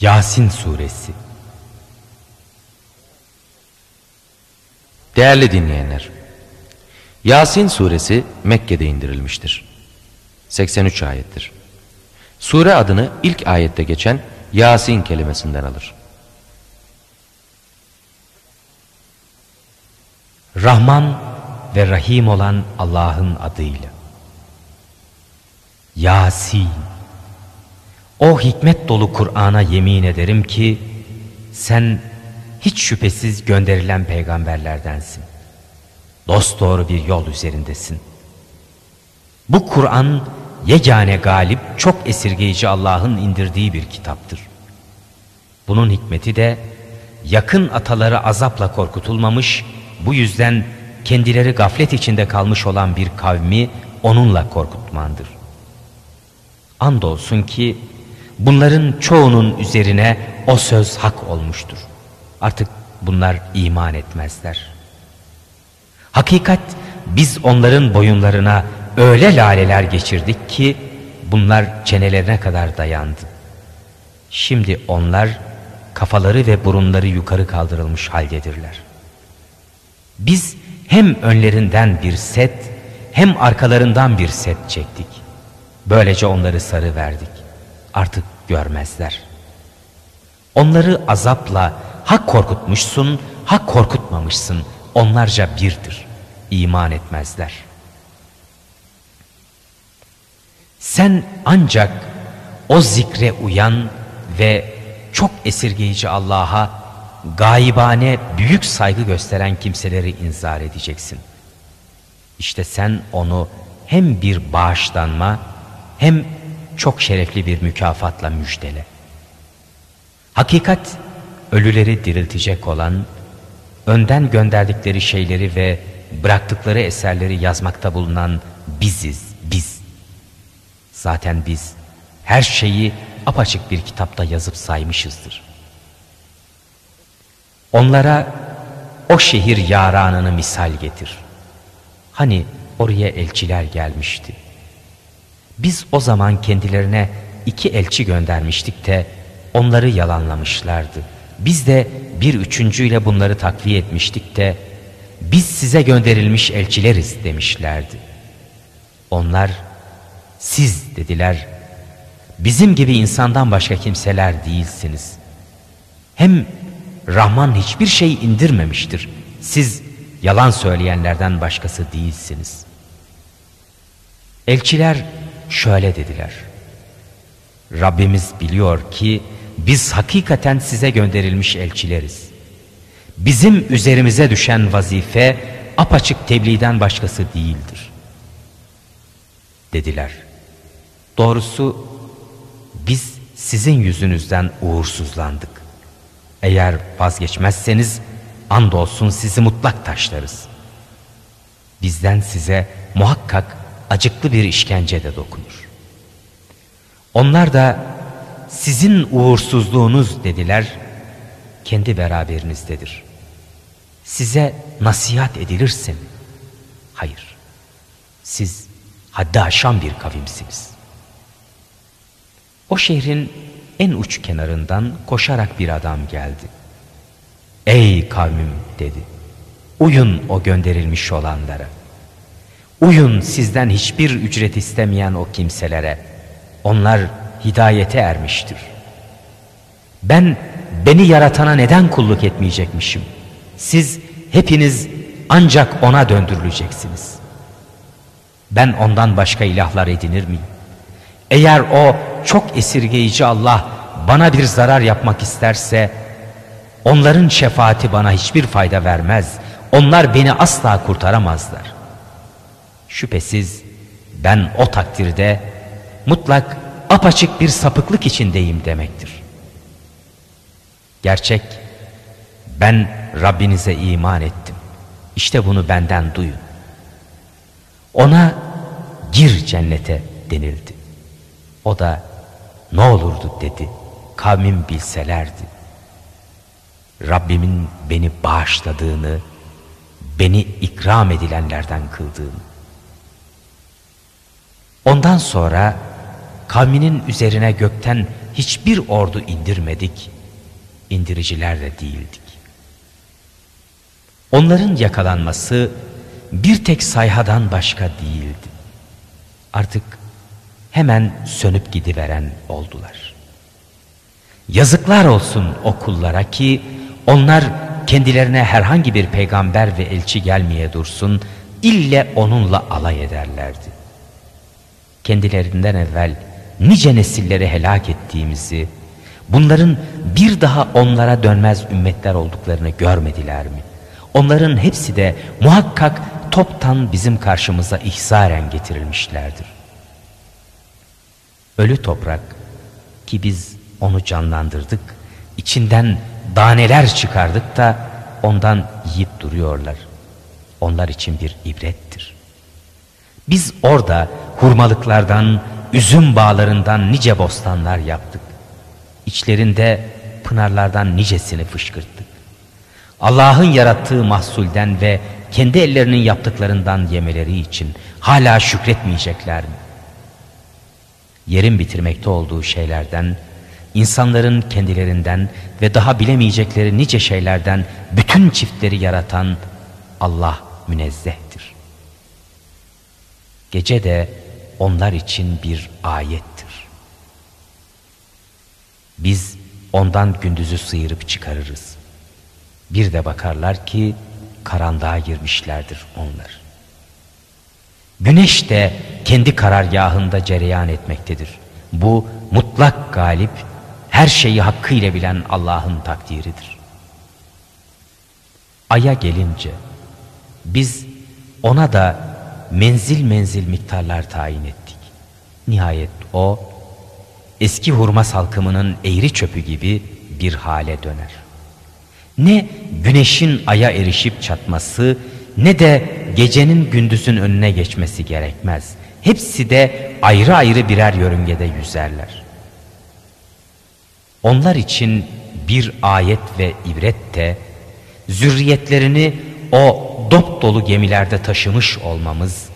Yasin Suresi Değerli dinleyenler, Yasin suresi Mekke'de indirilmiştir. 83 ayettir. Sure adını ilk ayette geçen Yasin kelimesinden alır. Rahman ve Rahim olan Allah'ın adıyla. Yasin. O hikmet dolu Kur'an'a yemin ederim ki sen hiç şüphesiz gönderilen peygamberlerdensin. Dost doğru bir yol üzerindesin. Bu Kur'an yegane galip, çok esirgeyici Allah'ın indirdiği bir kitaptır. Bunun hikmeti de yakın ataları azapla korkutulmamış, bu yüzden kendileri gaflet içinde kalmış olan bir kavmi onunla korkutmandır. Andolsun ki bunların çoğunun üzerine o söz hak olmuştur. Artık bunlar iman etmezler. Hakikat biz onların boyunlarına öyle laleler geçirdik ki bunlar çenelerine kadar dayandı. Şimdi onlar kafaları ve burunları yukarı kaldırılmış haldedirler. Biz hem önlerinden bir set hem arkalarından bir set çektik. Böylece onları sarı verdik. Artık görmezler. Onları azapla hak korkutmuşsun, hak korkutmamışsın. Onlarca birdir. İman etmezler. Sen ancak o zikre uyan ve çok esirgeyici Allah'a gaibane büyük saygı gösteren kimseleri inzar edeceksin. İşte sen onu hem bir bağışlanma hem çok şerefli bir mükafatla müjdele. Hakikat ölüleri diriltecek olan, önden gönderdikleri şeyleri ve bıraktıkları eserleri yazmakta bulunan biziz, biz. Zaten biz her şeyi apaçık bir kitapta yazıp saymışızdır. Onlara o şehir yaranını misal getir. Hani oraya elçiler gelmişti. Biz o zaman kendilerine iki elçi göndermiştik de onları yalanlamışlardı. Biz de bir üçüncüyle bunları takviye etmiştik de biz size gönderilmiş elçileriz demişlerdi. Onlar siz dediler bizim gibi insandan başka kimseler değilsiniz. Hem Rahman hiçbir şey indirmemiştir. Siz yalan söyleyenlerden başkası değilsiniz. Elçiler şöyle dediler. Rabbimiz biliyor ki biz hakikaten size gönderilmiş elçileriz. Bizim üzerimize düşen vazife apaçık tebliğden başkası değildir. Dediler. Doğrusu biz sizin yüzünüzden uğursuzlandık. Eğer vazgeçmezseniz andolsun sizi mutlak taşlarız. Bizden size muhakkak acıklı bir işkence de dokunur. Onlar da sizin uğursuzluğunuz dediler, kendi beraberinizdedir. Size nasihat edilirse mi? Hayır. Siz haddi aşan bir kavimsiniz. O şehrin en uç kenarından koşarak bir adam geldi. Ey kavmim dedi. Uyun o gönderilmiş olanlara. Uyun sizden hiçbir ücret istemeyen o kimselere. Onlar hidayete ermiştir. Ben beni yaratana neden kulluk etmeyecekmişim? Siz hepiniz ancak ona döndürüleceksiniz. Ben ondan başka ilahlar edinir miyim? Eğer o çok esirgeyici Allah bana bir zarar yapmak isterse onların şefaati bana hiçbir fayda vermez. Onlar beni asla kurtaramazlar. Şüphesiz ben o takdirde mutlak apaçık bir sapıklık içindeyim demektir. Gerçek ben Rabbinize iman ettim. İşte bunu benden duyun. Ona gir cennete denildi. O da ne olurdu dedi. Kavmim bilselerdi. Rabbimin beni bağışladığını, beni ikram edilenlerden kıldığını. Ondan sonra kavminin üzerine gökten hiçbir ordu indirmedik, indiriciler de değildik. Onların yakalanması bir tek sayhadan başka değildi. Artık hemen sönüp gidiveren oldular. Yazıklar olsun o kullara ki onlar kendilerine herhangi bir peygamber ve elçi gelmeye dursun, ille onunla alay ederlerdi. Kendilerinden evvel nice nesilleri helak ettiğimizi, bunların bir daha onlara dönmez ümmetler olduklarını görmediler mi? Onların hepsi de muhakkak toptan bizim karşımıza ihzaren getirilmişlerdir. Ölü toprak ki biz onu canlandırdık, içinden daneler çıkardık da ondan yiyip duruyorlar. Onlar için bir ibrettir. Biz orada hurmalıklardan, üzüm bağlarından nice bostanlar yaptık. İçlerinde pınarlardan nicesini fışkırttık. Allah'ın yarattığı mahsulden ve kendi ellerinin yaptıklarından yemeleri için hala şükretmeyecekler mi? Yerin bitirmekte olduğu şeylerden, insanların kendilerinden ve daha bilemeyecekleri nice şeylerden bütün çiftleri yaratan Allah münezzehtir. Gece de onlar için bir ayettir. Biz ondan gündüzü sıyırıp çıkarırız. Bir de bakarlar ki karanlığa girmişlerdir onlar. Güneş de kendi karargahında cereyan etmektedir. Bu mutlak galip, her şeyi hakkıyla bilen Allah'ın takdiridir. Ay'a gelince biz ona da menzil menzil miktarlar tayin ettik. Nihayet o eski hurma salkımının eğri çöpü gibi bir hale döner. Ne güneşin aya erişip çatması ne de gecenin gündüzün önüne geçmesi gerekmez. Hepsi de ayrı ayrı birer yörüngede yüzerler. Onlar için bir ayet ve ibret de zürriyetlerini o dop dolu gemilerde taşımış olmamız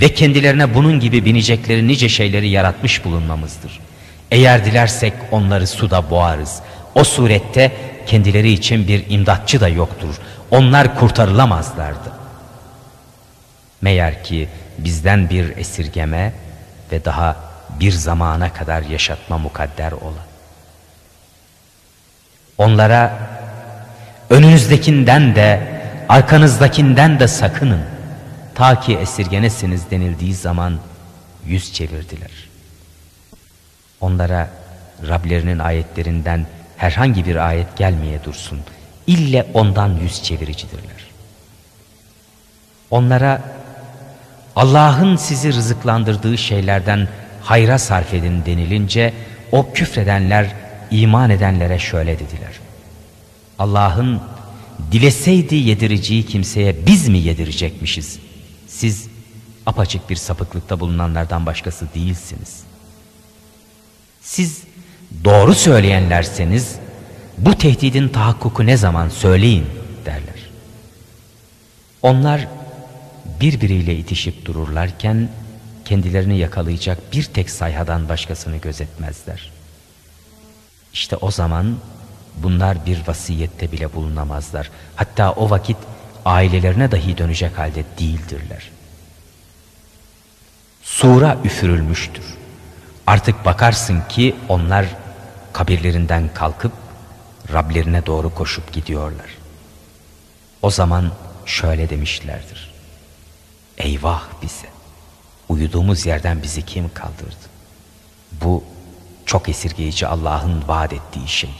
ve kendilerine bunun gibi binecekleri nice şeyleri yaratmış bulunmamızdır. Eğer dilersek onları suda boğarız. O surette kendileri için bir imdatçı da yoktur. Onlar kurtarılamazlardı. Meğer ki bizden bir esirgeme ve daha bir zamana kadar yaşatma mukadder ola. Onlara önünüzdekinden de arkanızdakinden de sakının. Ta ki esirgenesiniz denildiği zaman yüz çevirdiler. Onlara Rablerinin ayetlerinden herhangi bir ayet gelmeye dursun. İlle ondan yüz çeviricidirler. Onlara Allah'ın sizi rızıklandırdığı şeylerden hayra sarf edin denilince o küfredenler iman edenlere şöyle dediler. Allah'ın dileseydi yedireceği kimseye biz mi yedirecekmişiz? Siz apaçık bir sapıklıkta bulunanlardan başkası değilsiniz. Siz doğru söyleyenlerseniz bu tehdidin tahakkuku ne zaman söyleyin derler. Onlar birbiriyle itişip dururlarken kendilerini yakalayacak bir tek sayhadan başkasını gözetmezler. İşte o zaman bunlar bir vasiyette bile bulunamazlar. Hatta o vakit ailelerine dahi dönecek halde değildirler. Sura üfürülmüştür. Artık bakarsın ki onlar kabirlerinden kalkıp Rablerine doğru koşup gidiyorlar. O zaman şöyle demişlerdir. Eyvah bize! Uyuduğumuz yerden bizi kim kaldırdı? Bu çok esirgeyici Allah'ın vaat ettiği şey.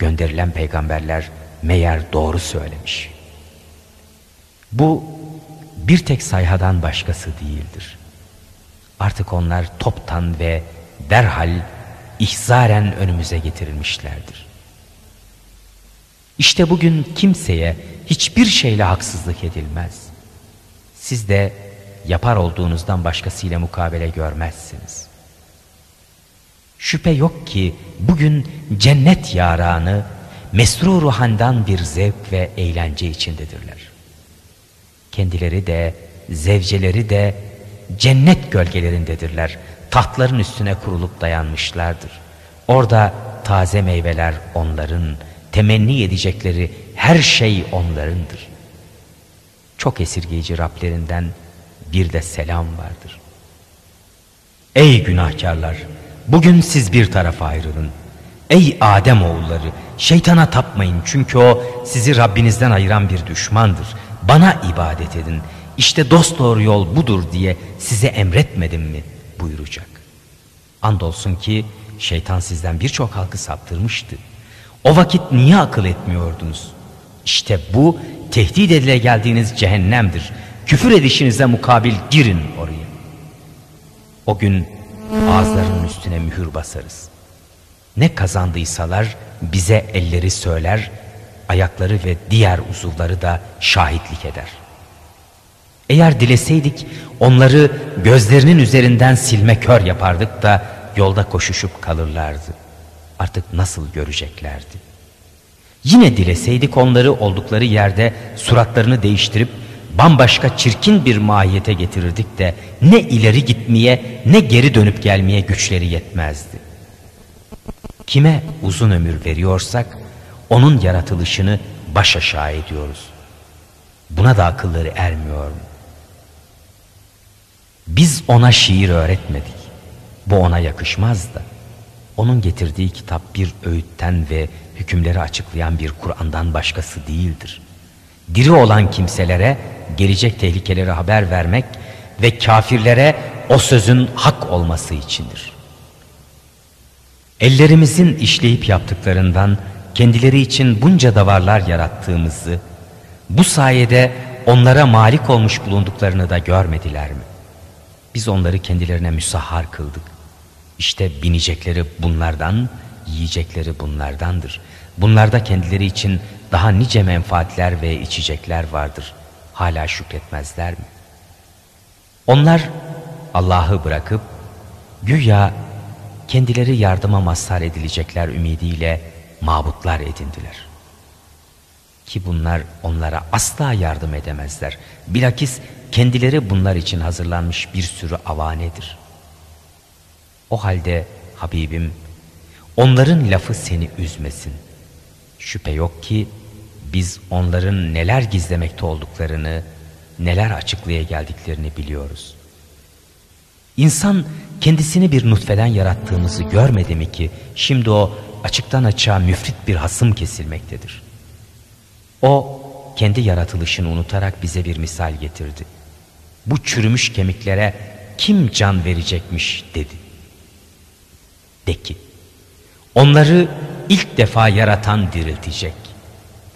Gönderilen peygamberler meğer doğru söylemiş. Bu bir tek sayhadan başkası değildir. Artık onlar toptan ve derhal ihzaren önümüze getirilmişlerdir. İşte bugün kimseye hiçbir şeyle haksızlık edilmez. Siz de yapar olduğunuzdan başkasıyla mukabele görmezsiniz. Şüphe yok ki bugün cennet yaranı mesrur ruhandan bir zevk ve eğlence içindedirler. Kendileri de, zevceleri de cennet gölgelerindedirler. Tahtların üstüne kurulup dayanmışlardır. Orada taze meyveler onların, temenni edecekleri her şey onlarındır. Çok esirgeyici Rablerinden bir de selam vardır. Ey günahkarlar! Bugün siz bir tarafa ayrılın. Ey Adem oğulları! Şeytana tapmayın çünkü o sizi Rabbinizden ayıran bir düşmandır. Bana ibadet edin. İşte dost doğru yol budur diye size emretmedim mi buyuracak. Andolsun ki şeytan sizden birçok halkı saptırmıştı. O vakit niye akıl etmiyordunuz? İşte bu tehdit edile geldiğiniz cehennemdir. Küfür edişinize mukabil girin oraya. O gün ağızlarının üstüne mühür basarız. Ne kazandıysalar bize elleri söyler, ayakları ve diğer uzuvları da şahitlik eder. Eğer dileseydik onları gözlerinin üzerinden silme kör yapardık da yolda koşuşup kalırlardı. Artık nasıl göreceklerdi? Yine dileseydik onları oldukları yerde suratlarını değiştirip bambaşka çirkin bir mahiyete getirirdik de ne ileri gitmeye ne geri dönüp gelmeye güçleri yetmezdi. Kime uzun ömür veriyorsak onun yaratılışını baş aşağı ediyoruz. Buna da akılları ermiyor mu? Biz ona şiir öğretmedik. Bu ona yakışmaz da. Onun getirdiği kitap bir öğütten ve hükümleri açıklayan bir Kur'an'dan başkası değildir. Diri olan kimselere gelecek tehlikeleri haber vermek ve kafirlere o sözün hak olması içindir. Ellerimizin işleyip yaptıklarından kendileri için bunca davarlar yarattığımızı, bu sayede onlara malik olmuş bulunduklarını da görmediler mi? Biz onları kendilerine müsahhar kıldık. İşte binecekleri bunlardan, yiyecekleri bunlardandır. Bunlarda kendileri için daha nice menfaatler ve içecekler vardır. Hala şükretmezler mi? Onlar Allah'ı bırakıp güya kendileri yardıma mazhar edilecekler ümidiyle mabutlar edindiler. Ki bunlar onlara asla yardım edemezler. Bilakis kendileri bunlar için hazırlanmış bir sürü avanedir. O halde Habibim onların lafı seni üzmesin. Şüphe yok ki biz onların neler gizlemekte olduklarını, neler açıklaya geldiklerini biliyoruz. İnsan kendisini bir nutfeden yarattığımızı görmedi mi ki şimdi o açıktan açığa müfrit bir hasım kesilmektedir. O kendi yaratılışını unutarak bize bir misal getirdi. Bu çürümüş kemiklere kim can verecekmiş dedi. De ki onları ilk defa yaratan diriltecek.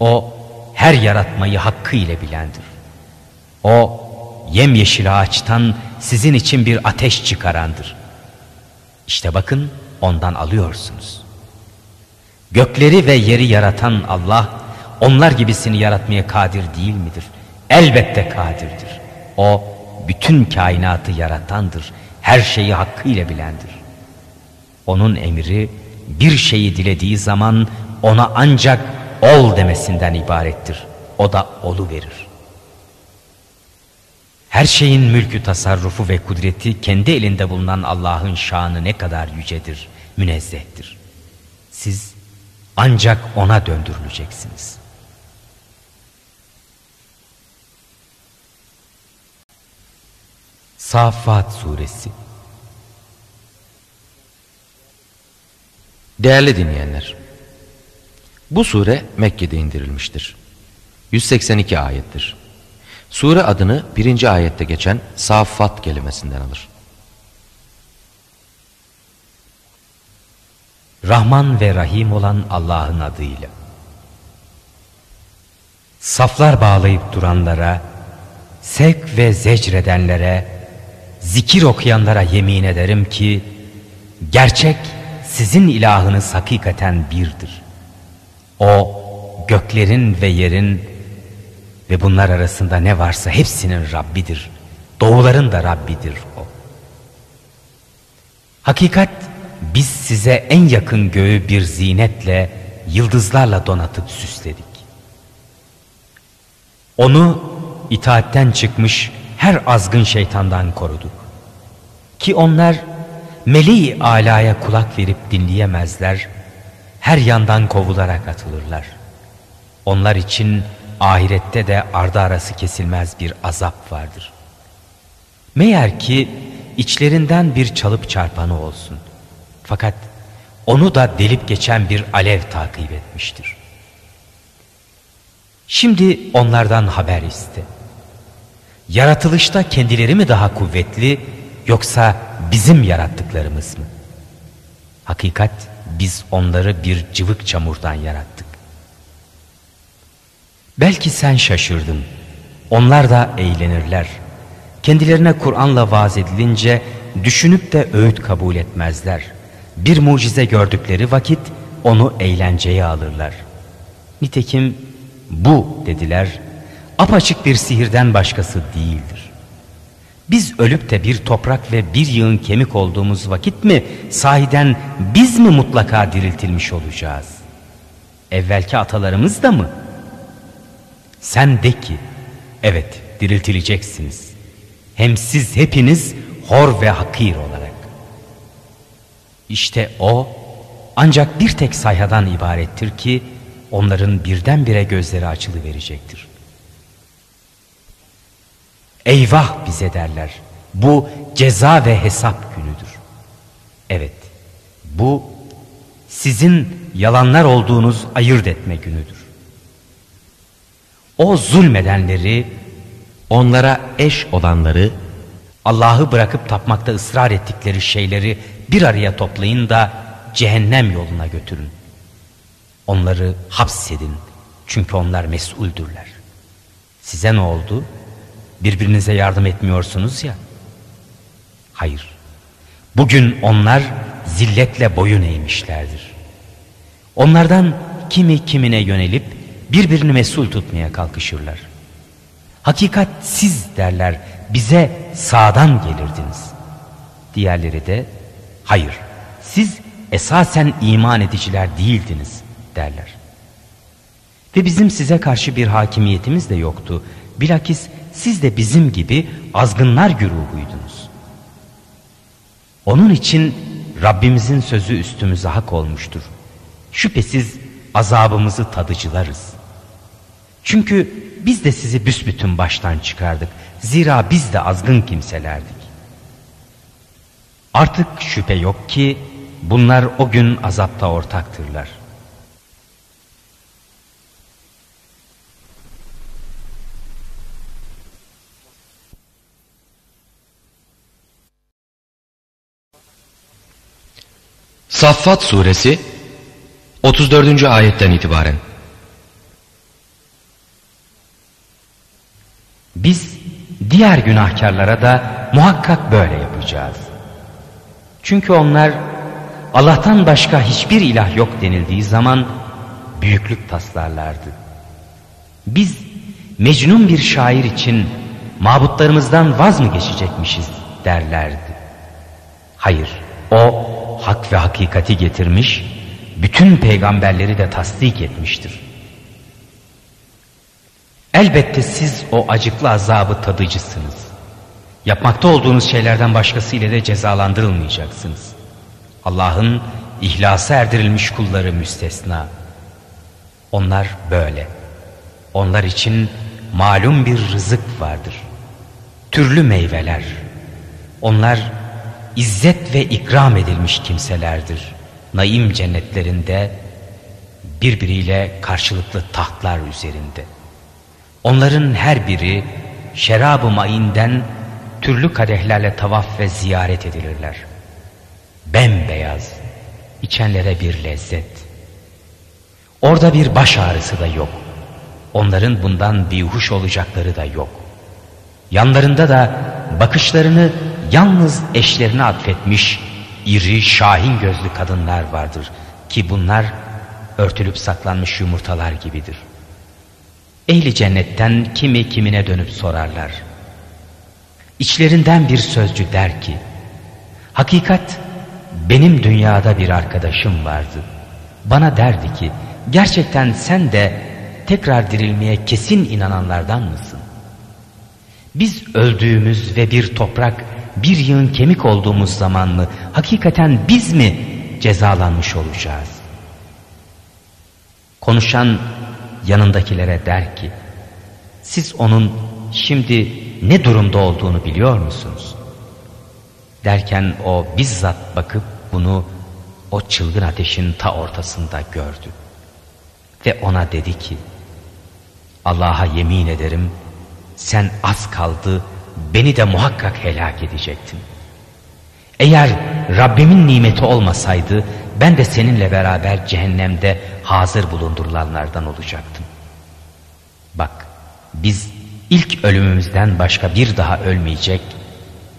O her yaratmayı hakkı ile bilendir. O yemyeşil ağaçtan sizin için bir ateş çıkarandır. İşte bakın ondan alıyorsunuz. Gökleri ve yeri yaratan Allah onlar gibisini yaratmaya kadir değil midir? Elbette kadirdir. O bütün kainatı yaratandır. Her şeyi hakkıyla bilendir. Onun emri bir şeyi dilediği zaman ona ancak ol demesinden ibarettir. O da olu verir. Her şeyin mülkü tasarrufu ve kudreti kendi elinde bulunan Allah'ın şanı ne kadar yücedir, münezzehtir. Siz ancak ona döndürüleceksiniz. Safat Suresi Değerli dinleyenler, bu sure Mekke'de indirilmiştir. 182 ayettir. Sure adını birinci ayette geçen Saffat kelimesinden alır. Rahman ve Rahim olan Allah'ın adıyla. Saflar bağlayıp duranlara, sevk ve zecredenlere, zikir okuyanlara yemin ederim ki, gerçek sizin ilahınız hakikaten birdir. O göklerin ve yerin ve bunlar arasında ne varsa hepsinin Rabbidir. Doğuların da Rabbidir o. Hakikat biz size en yakın göğü bir zinetle, yıldızlarla donatıp süsledik. Onu itaatten çıkmış her azgın şeytandan koruduk. Ki onlar meleği alaya kulak verip dinleyemezler, her yandan kovularak atılırlar. Onlar için ahirette de ardı arası kesilmez bir azap vardır. Meğer ki içlerinden bir çalıp çarpanı olsun. Fakat onu da delip geçen bir alev takip etmiştir. Şimdi onlardan haber iste. Yaratılışta kendileri mi daha kuvvetli yoksa bizim yarattıklarımız mı? Hakikat biz onları bir cıvık çamurdan yarattık. Belki sen şaşırdın. Onlar da eğlenirler. Kendilerine Kur'an'la vaaz edilince düşünüp de öğüt kabul etmezler. Bir mucize gördükleri vakit onu eğlenceye alırlar. Nitekim bu dediler apaçık bir sihirden başkası değildir. Biz ölüp de bir toprak ve bir yığın kemik olduğumuz vakit mi sahiden biz mi mutlaka diriltilmiş olacağız? Evvelki atalarımız da mı? Sen de ki evet diriltileceksiniz. Hem siz hepiniz hor ve hakir olarak. İşte o ancak bir tek sayhadan ibarettir ki onların birdenbire gözleri açılı verecektir. Eyvah bize derler. Bu ceza ve hesap günüdür. Evet, bu sizin yalanlar olduğunuz ayırt etme günüdür. O zulmedenleri, onlara eş olanları, Allah'ı bırakıp tapmakta ısrar ettikleri şeyleri bir araya toplayın da cehennem yoluna götürün. Onları hapsedin çünkü onlar mesuldürler. Size ne oldu? Birbirinize yardım etmiyorsunuz ya. Hayır. Bugün onlar zilletle boyun eğmişlerdir. Onlardan kimi kimine yönelip birbirini mesul tutmaya kalkışırlar. Hakikat siz derler bize sağdan gelirdiniz. Diğerleri de hayır siz esasen iman ediciler değildiniz derler. Ve bizim size karşı bir hakimiyetimiz de yoktu. Bilakis siz de bizim gibi azgınlar güruhuydunuz. Onun için Rabbimizin sözü üstümüze hak olmuştur. Şüphesiz azabımızı tadıcılarız. Çünkü biz de sizi büsbütün baştan çıkardık. Zira biz de azgın kimselerdik. Artık şüphe yok ki bunlar o gün azapta ortaktırlar. Saffat suresi 34. ayetten itibaren Biz diğer günahkarlara da muhakkak böyle yapacağız. Çünkü onlar Allah'tan başka hiçbir ilah yok denildiği zaman büyüklük taslarlardı. Biz mecnun bir şair için mabutlarımızdan vaz mı geçecekmişiz derlerdi. Hayır, o hak ve hakikati getirmiş, bütün peygamberleri de tasdik etmiştir. Elbette siz o acıklı azabı tadıcısınız. Yapmakta olduğunuz şeylerden başkasıyla de cezalandırılmayacaksınız. Allah'ın ihlasa erdirilmiş kulları müstesna. Onlar böyle. Onlar için malum bir rızık vardır. Türlü meyveler. Onlar izzet ve ikram edilmiş kimselerdir. Naim cennetlerinde birbiriyle karşılıklı tahtlar üzerinde. Onların her biri şerab-ı mainden türlü kadehlerle tavaf ve ziyaret edilirler. Bembeyaz, içenlere bir lezzet. Orada bir baş ağrısı da yok. Onların bundan bir huş olacakları da yok. Yanlarında da bakışlarını yalnız eşlerine atfetmiş iri şahin gözlü kadınlar vardır ki bunlar örtülüp saklanmış yumurtalar gibidir. Ehli cennetten kimi kimine dönüp sorarlar. İçlerinden bir sözcü der ki, Hakikat benim dünyada bir arkadaşım vardı. Bana derdi ki, gerçekten sen de tekrar dirilmeye kesin inananlardan mısın? Biz öldüğümüz ve bir toprak bir yığın kemik olduğumuz zaman mı hakikaten biz mi cezalanmış olacağız? Konuşan yanındakilere der ki siz onun şimdi ne durumda olduğunu biliyor musunuz? Derken o bizzat bakıp bunu o çılgın ateşin ta ortasında gördü. Ve ona dedi ki Allah'a yemin ederim sen az kaldı beni de muhakkak helak edecektin. Eğer Rabbimin nimeti olmasaydı ben de seninle beraber cehennemde hazır bulundurulanlardan olacaktım. Bak biz ilk ölümümüzden başka bir daha ölmeyecek,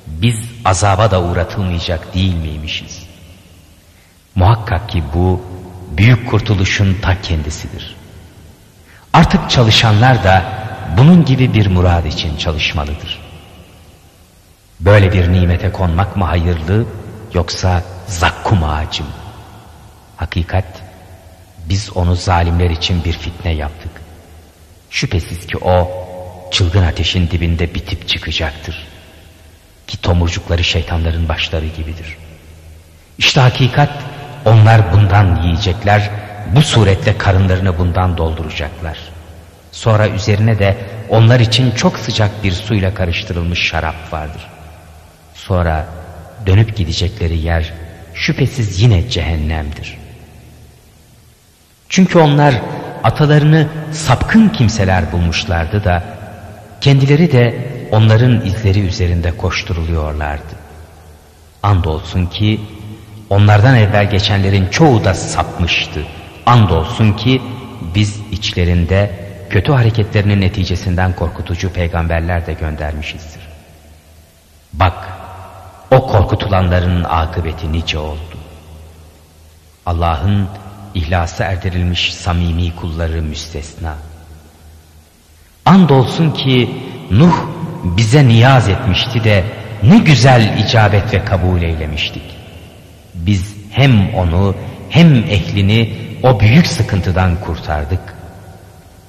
biz azaba da uğratılmayacak değil miymişiz? Muhakkak ki bu büyük kurtuluşun ta kendisidir. Artık çalışanlar da bunun gibi bir murad için çalışmalıdır. Böyle bir nimete konmak mı hayırlı yoksa zakkum ağacı mı? Hakikat biz onu zalimler için bir fitne yaptık. Şüphesiz ki o çılgın ateşin dibinde bitip çıkacaktır. Ki tomurcukları şeytanların başları gibidir. İşte hakikat onlar bundan yiyecekler, bu suretle karınlarını bundan dolduracaklar. Sonra üzerine de onlar için çok sıcak bir suyla karıştırılmış şarap vardır. Sonra dönüp gidecekleri yer şüphesiz yine cehennemdir. Çünkü onlar atalarını sapkın kimseler bulmuşlardı da kendileri de onların izleri üzerinde koşturuluyorlardı. Andolsun ki onlardan evvel geçenlerin çoğu da sapmıştı. Andolsun ki biz içlerinde kötü hareketlerinin neticesinden korkutucu peygamberler de göndermişizdir. Bak o korkutulanların akıbeti nice oldu. Allah'ın ihlası erdirilmiş samimi kulları müstesna. Andolsun ki Nuh bize niyaz etmişti de ne güzel icabet ve kabul eylemiştik. Biz hem onu hem ehlini o büyük sıkıntıdan kurtardık.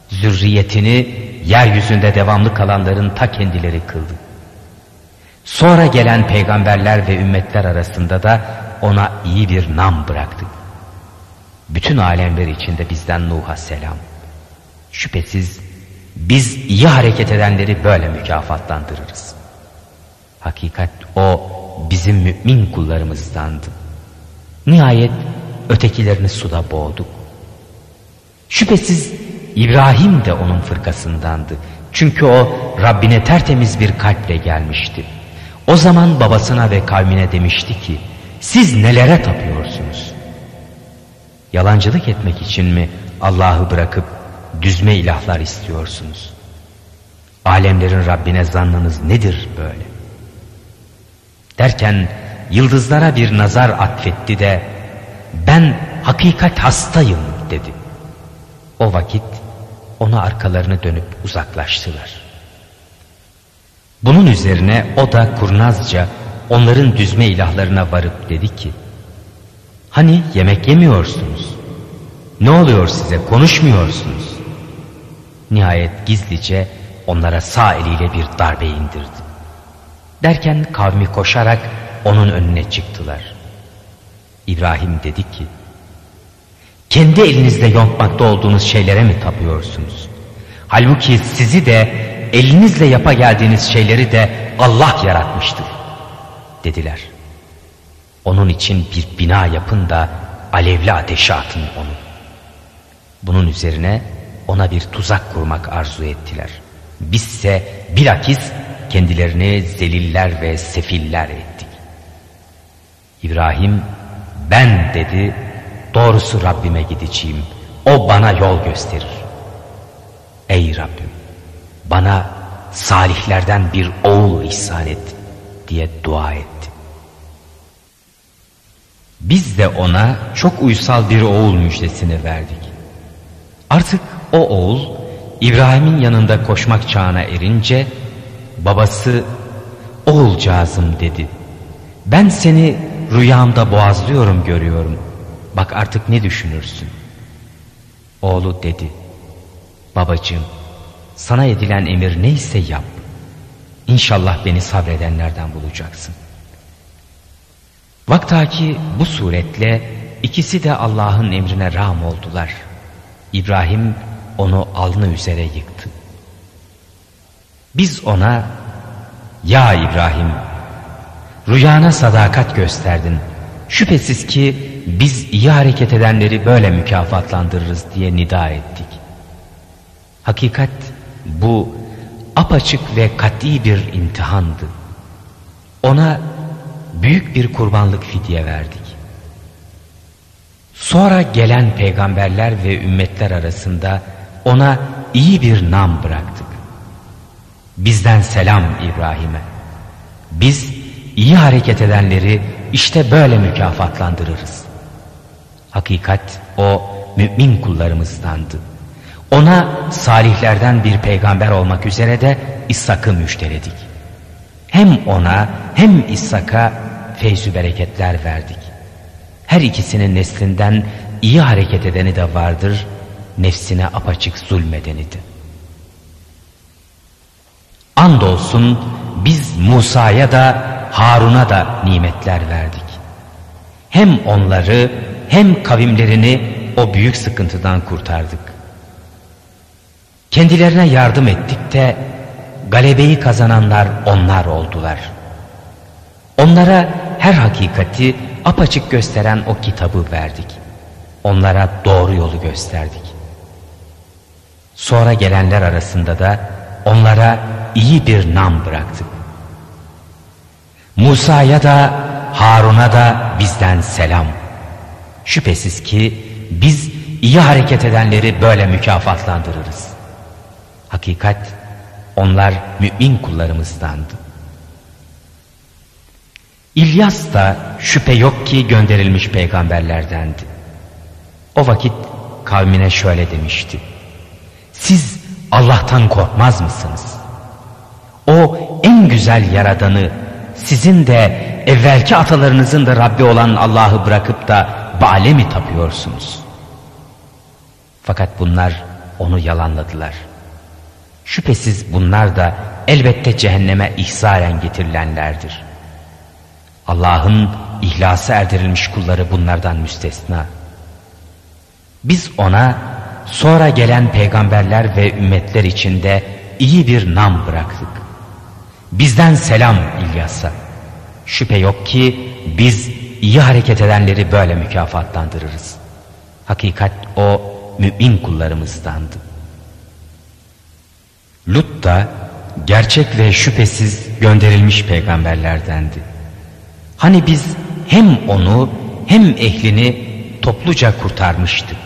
Zürriyetini yeryüzünde devamlı kalanların ta kendileri kıldı. Sonra gelen peygamberler ve ümmetler arasında da ona iyi bir nam bıraktık. Bütün alemler içinde bizden Nuh'a selam. Şüphesiz biz iyi hareket edenleri böyle mükafatlandırırız. Hakikat o bizim mümin kullarımızdandı. Nihayet ötekilerini suda boğduk. Şüphesiz İbrahim de onun fırkasındandı. Çünkü o Rabbine tertemiz bir kalple gelmişti. O zaman babasına ve kavmine demişti ki siz nelere tapıyorsunuz? Yalancılık etmek için mi Allah'ı bırakıp düzme ilahlar istiyorsunuz? Alemlerin Rabbine zannınız nedir böyle? Derken yıldızlara bir nazar atfetti de ben hakikat hastayım dedi. O vakit ona arkalarını dönüp uzaklaştılar. Bunun üzerine o da kurnazca onların düzme ilahlarına varıp dedi ki Hani yemek yemiyorsunuz? Ne oluyor size konuşmuyorsunuz? Nihayet gizlice onlara sağ eliyle bir darbe indirdi. Derken kavmi koşarak onun önüne çıktılar. İbrahim dedi ki kendi elinizle yontmakta olduğunuz şeylere mi tapıyorsunuz? Halbuki sizi de elinizle yapa geldiğiniz şeyleri de Allah yaratmıştır dediler. Onun için bir bina yapın da alevli ateşe atın onu. Bunun üzerine ona bir tuzak kurmak arzu ettiler. Bizse bilakis kendilerini zeliller ve sefiller ettik. İbrahim ben dedi doğrusu Rabbime gideceğim. O bana yol gösterir. Ey Rabbim bana salihlerden bir oğul ihsan et diye dua etti. Biz de ona çok uysal bir oğul müjdesini verdik. Artık o oğul İbrahim'in yanında koşmak çağına erince babası oğulcağızım dedi. Ben seni rüyamda boğazlıyorum görüyorum. Bak artık ne düşünürsün? Oğlu dedi. Babacığım sana edilen emir neyse yap. İnşallah beni sabredenlerden bulacaksın. Vaktaki bu suretle ikisi de Allah'ın emrine ram oldular. İbrahim onu alnı üzere yıktı. Biz ona ya İbrahim rüyana sadakat gösterdin. Şüphesiz ki biz iyi hareket edenleri böyle mükafatlandırırız diye nida ettik. Hakikat bu apaçık ve kat'i bir imtihandı. Ona büyük bir kurbanlık fidye verdik. Sonra gelen peygamberler ve ümmetler arasında ona iyi bir nam bıraktık. Bizden selam İbrahim'e. Biz iyi hareket edenleri işte böyle mükafatlandırırız. Hakikat o mümin kullarımızdandı. Ona salihlerden bir peygamber olmak üzere de İshak'ı müjdeledik. Hem ona hem İshak'a feyzü bereketler verdik. Her ikisinin neslinden iyi hareket edeni de vardır, nefsine apaçık zulmedeni de. Andolsun biz Musa'ya da Harun'a da nimetler verdik. Hem onları hem kavimlerini o büyük sıkıntıdan kurtardık. Kendilerine yardım ettik de galebeyi kazananlar onlar oldular. Onlara her hakikati apaçık gösteren o kitabı verdik. Onlara doğru yolu gösterdik. Sonra gelenler arasında da onlara iyi bir nam bıraktık. Musa'ya da Harun'a da bizden selam. Şüphesiz ki biz iyi hareket edenleri böyle mükafatlandırırız. Hakikat onlar mümin kullarımızdandı. İlyas da şüphe yok ki gönderilmiş peygamberlerdendi. O vakit kavmine şöyle demişti. Siz Allah'tan korkmaz mısınız? O en güzel yaradanı sizin de evvelki atalarınızın da Rabbi olan Allah'ı bırakıp da Bale mi tapıyorsunuz? Fakat bunlar onu yalanladılar. Şüphesiz bunlar da elbette cehenneme ihsaren getirilenlerdir. Allah'ın ihlası erdirilmiş kulları bunlardan müstesna. Biz ona sonra gelen peygamberler ve ümmetler içinde iyi bir nam bıraktık. Bizden selam İlyas'a. Şüphe yok ki biz iyi hareket edenleri böyle mükafatlandırırız. Hakikat o mümin kullarımızdandı. Lut da gerçek ve şüphesiz gönderilmiş peygamberlerdendi. Hani biz hem onu hem ehlini topluca kurtarmıştık.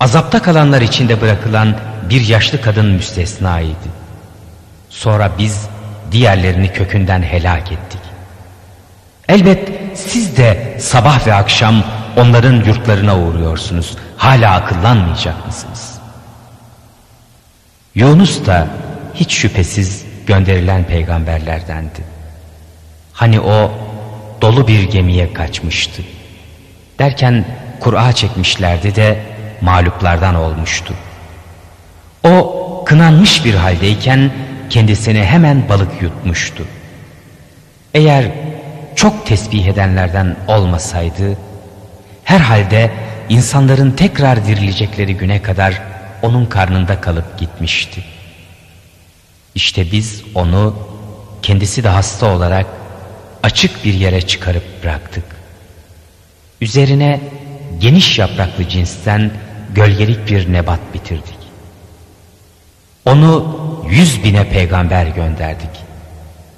Azapta kalanlar içinde bırakılan bir yaşlı kadın müstesnaydı. Sonra biz diğerlerini kökünden helak ettik. Elbet siz de sabah ve akşam onların yurtlarına uğruyorsunuz. Hala akıllanmayacak mısınız? Yunus da hiç şüphesiz gönderilen peygamberlerdendi. Hani o dolu bir gemiye kaçmıştı. Derken Kur'a çekmişlerdi de mağluplardan olmuştu. O kınanmış bir haldeyken kendisini hemen balık yutmuştu. Eğer çok tesbih edenlerden olmasaydı, herhalde insanların tekrar dirilecekleri güne kadar onun karnında kalıp gitmişti. İşte biz onu kendisi de hasta olarak açık bir yere çıkarıp bıraktık. Üzerine geniş yapraklı cinsten gölgelik bir nebat bitirdik. Onu yüz bine peygamber gönderdik.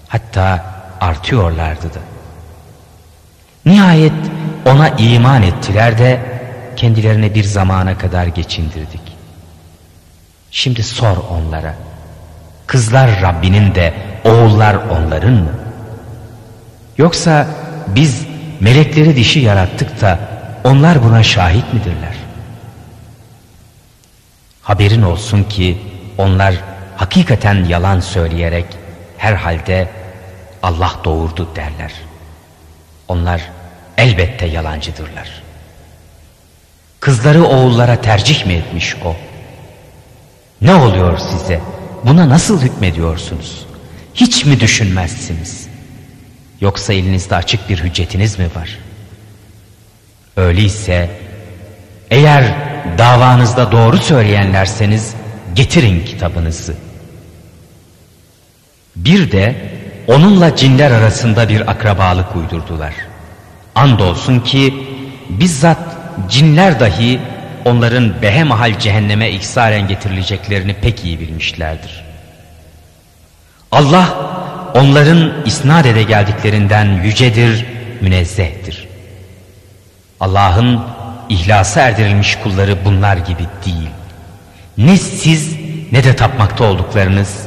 Hatta artıyorlardı da. Nihayet ona iman ettiler de kendilerine bir zamana kadar geçindirdik. Şimdi sor onlara. Kızlar Rabbinin de oğullar onların mı? Yoksa biz melekleri dişi yarattık da onlar buna şahit midirler? Haberin olsun ki onlar hakikaten yalan söyleyerek herhalde Allah doğurdu derler. Onlar elbette yalancıdırlar. Kızları oğullara tercih mi etmiş o? Ne oluyor size? Buna nasıl hükmediyorsunuz? hiç mi düşünmezsiniz? Yoksa elinizde açık bir hüccetiniz mi var? Öyleyse eğer davanızda doğru söyleyenlerseniz getirin kitabınızı. Bir de onunla cinler arasında bir akrabalık uydurdular. Andolsun ki bizzat cinler dahi onların behemahal cehenneme iksaren getirileceklerini pek iyi bilmişlerdir. Allah onların isnat ede geldiklerinden yücedir, münezzehtir. Allah'ın ihlasa erdirilmiş kulları bunlar gibi değil. Ne siz ne de tapmakta olduklarınız,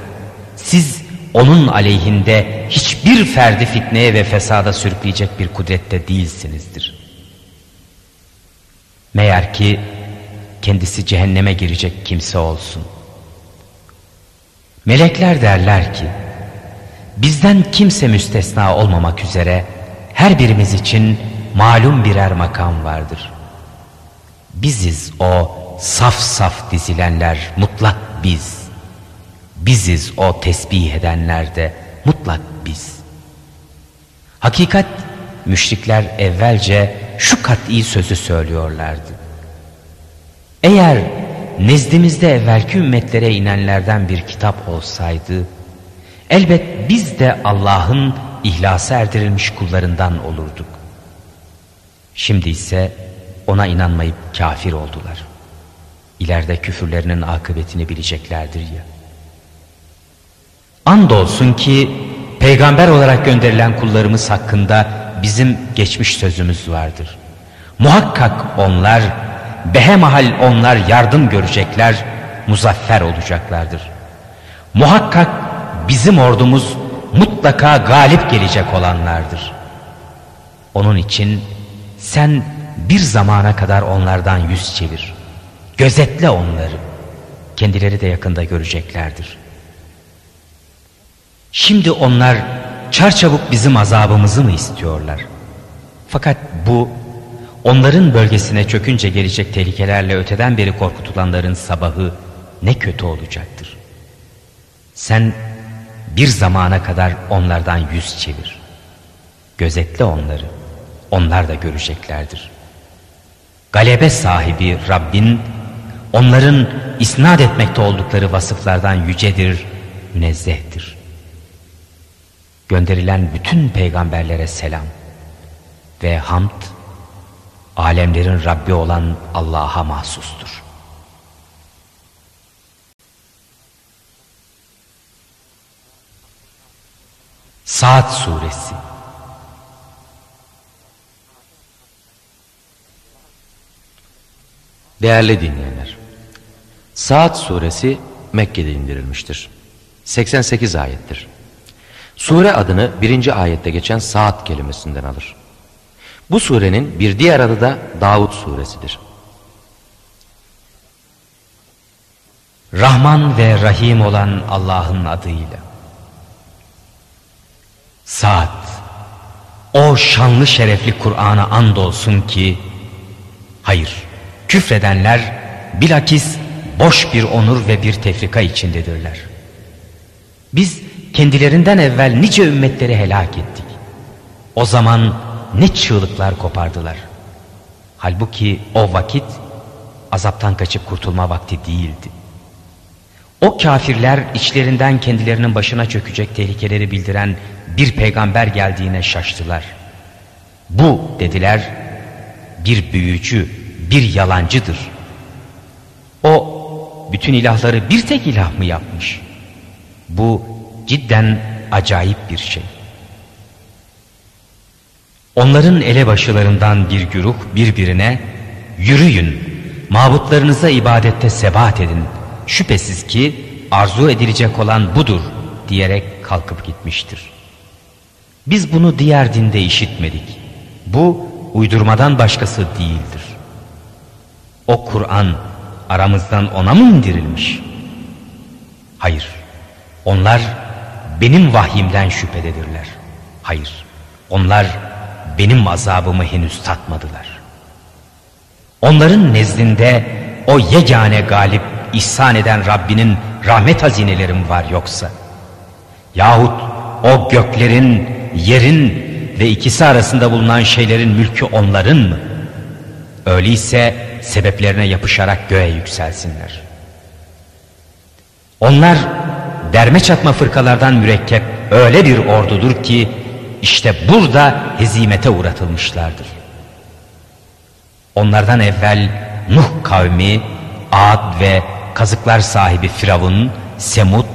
siz onun aleyhinde hiçbir ferdi fitneye ve fesada sürükleyecek bir kudrette değilsinizdir. Meğer ki kendisi cehenneme girecek kimse olsun. Melekler derler ki, bizden kimse müstesna olmamak üzere her birimiz için malum birer makam vardır. Biziz o saf saf dizilenler, mutlak biz. Biziz o tesbih edenler de mutlak biz. Hakikat müşrikler evvelce şu kat'i sözü söylüyorlardı. Eğer nezdimizde evvelki ümmetlere inenlerden bir kitap olsaydı, elbet biz de Allah'ın ihlasa erdirilmiş kullarından olurduk. Şimdi ise ona inanmayıp kafir oldular. İleride küfürlerinin akıbetini bileceklerdir ya. Andolsun ki peygamber olarak gönderilen kullarımız hakkında bizim geçmiş sözümüz vardır. Muhakkak onlar, behemahal onlar yardım görecekler, muzaffer olacaklardır. Muhakkak bizim ordumuz mutlaka galip gelecek olanlardır. Onun için sen bir zamana kadar onlardan yüz çevir. Gözetle onları. Kendileri de yakında göreceklerdir. Şimdi onlar çarçabuk bizim azabımızı mı istiyorlar? Fakat bu onların bölgesine çökünce gelecek tehlikelerle öteden beri korkutulanların sabahı ne kötü olacaktır. Sen bir zamana kadar onlardan yüz çevir. Gözetle onları. Onlar da göreceklerdir. Galebe sahibi Rabbin onların isnat etmekte oldukları vasıflardan yücedir, münezzehtir. Gönderilen bütün peygamberlere selam ve hamd alemlerin Rabbi olan Allah'a mahsustur. Saat Suresi Değerli dinleyenler, Saat suresi Mekke'de indirilmiştir. 88 ayettir. Sure adını birinci ayette geçen saat kelimesinden alır. Bu surenin bir diğer adı da Davud suresidir. Rahman ve Rahim olan Allah'ın adıyla. Saat, o şanlı şerefli Kur'an'a andolsun ki, hayır, küfredenler bilakis boş bir onur ve bir tefrika içindedirler. Biz kendilerinden evvel nice ümmetleri helak ettik. O zaman ne çığlıklar kopardılar. Halbuki o vakit azaptan kaçıp kurtulma vakti değildi. O kafirler içlerinden kendilerinin başına çökecek tehlikeleri bildiren bir peygamber geldiğine şaştılar. Bu dediler bir büyücü, bir yalancıdır. O bütün ilahları bir tek ilah mı yapmış? Bu cidden acayip bir şey. Onların elebaşılarından bir güruh birbirine yürüyün, mabutlarınıza ibadette sebat edin. Şüphesiz ki arzu edilecek olan budur diyerek kalkıp gitmiştir. Biz bunu diğer dinde işitmedik. Bu uydurmadan başkası değildir. O Kur'an aramızdan ona mı indirilmiş? Hayır. Onlar benim vahyimden şüphededirler. Hayır. Onlar benim azabımı henüz tatmadılar. Onların nezdinde o yegane galip ihsan eden Rabbinin rahmet hazinelerim var yoksa. Yahut o göklerin, yerin ve ikisi arasında bulunan şeylerin mülkü onların mı? Öyleyse sebeplerine yapışarak göğe yükselsinler. Onlar derme çatma fırkalardan mürekkep öyle bir ordudur ki işte burada hezimete uğratılmışlardır. Onlardan evvel Nuh kavmi, Ad ve kazıklar sahibi Firavun, Semud,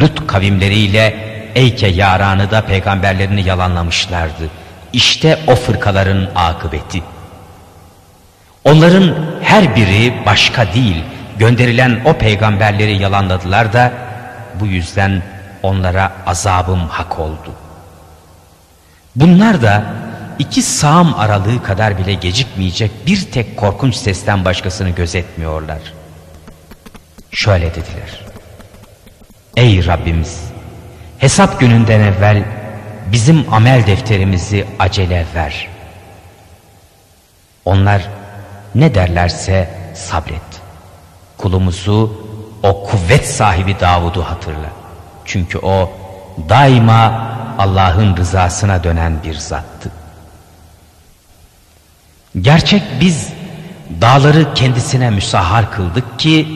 Lut kavimleriyle Eyke yaranı da peygamberlerini yalanlamışlardı. İşte o fırkaların akıbeti. Onların her biri başka değil, gönderilen o peygamberleri yalanladılar da bu yüzden onlara azabım hak oldu. Bunlar da iki sağım aralığı kadar bile gecikmeyecek bir tek korkunç sesten başkasını gözetmiyorlar. Şöyle dediler. Ey Rabbimiz! Hesap gününden evvel bizim amel defterimizi acele ver. Onlar ne derlerse sabret. Kulumuzu o kuvvet sahibi Davud'u hatırla. Çünkü o daima Allah'ın rızasına dönen bir zattı. Gerçek biz dağları kendisine müsahhar kıldık ki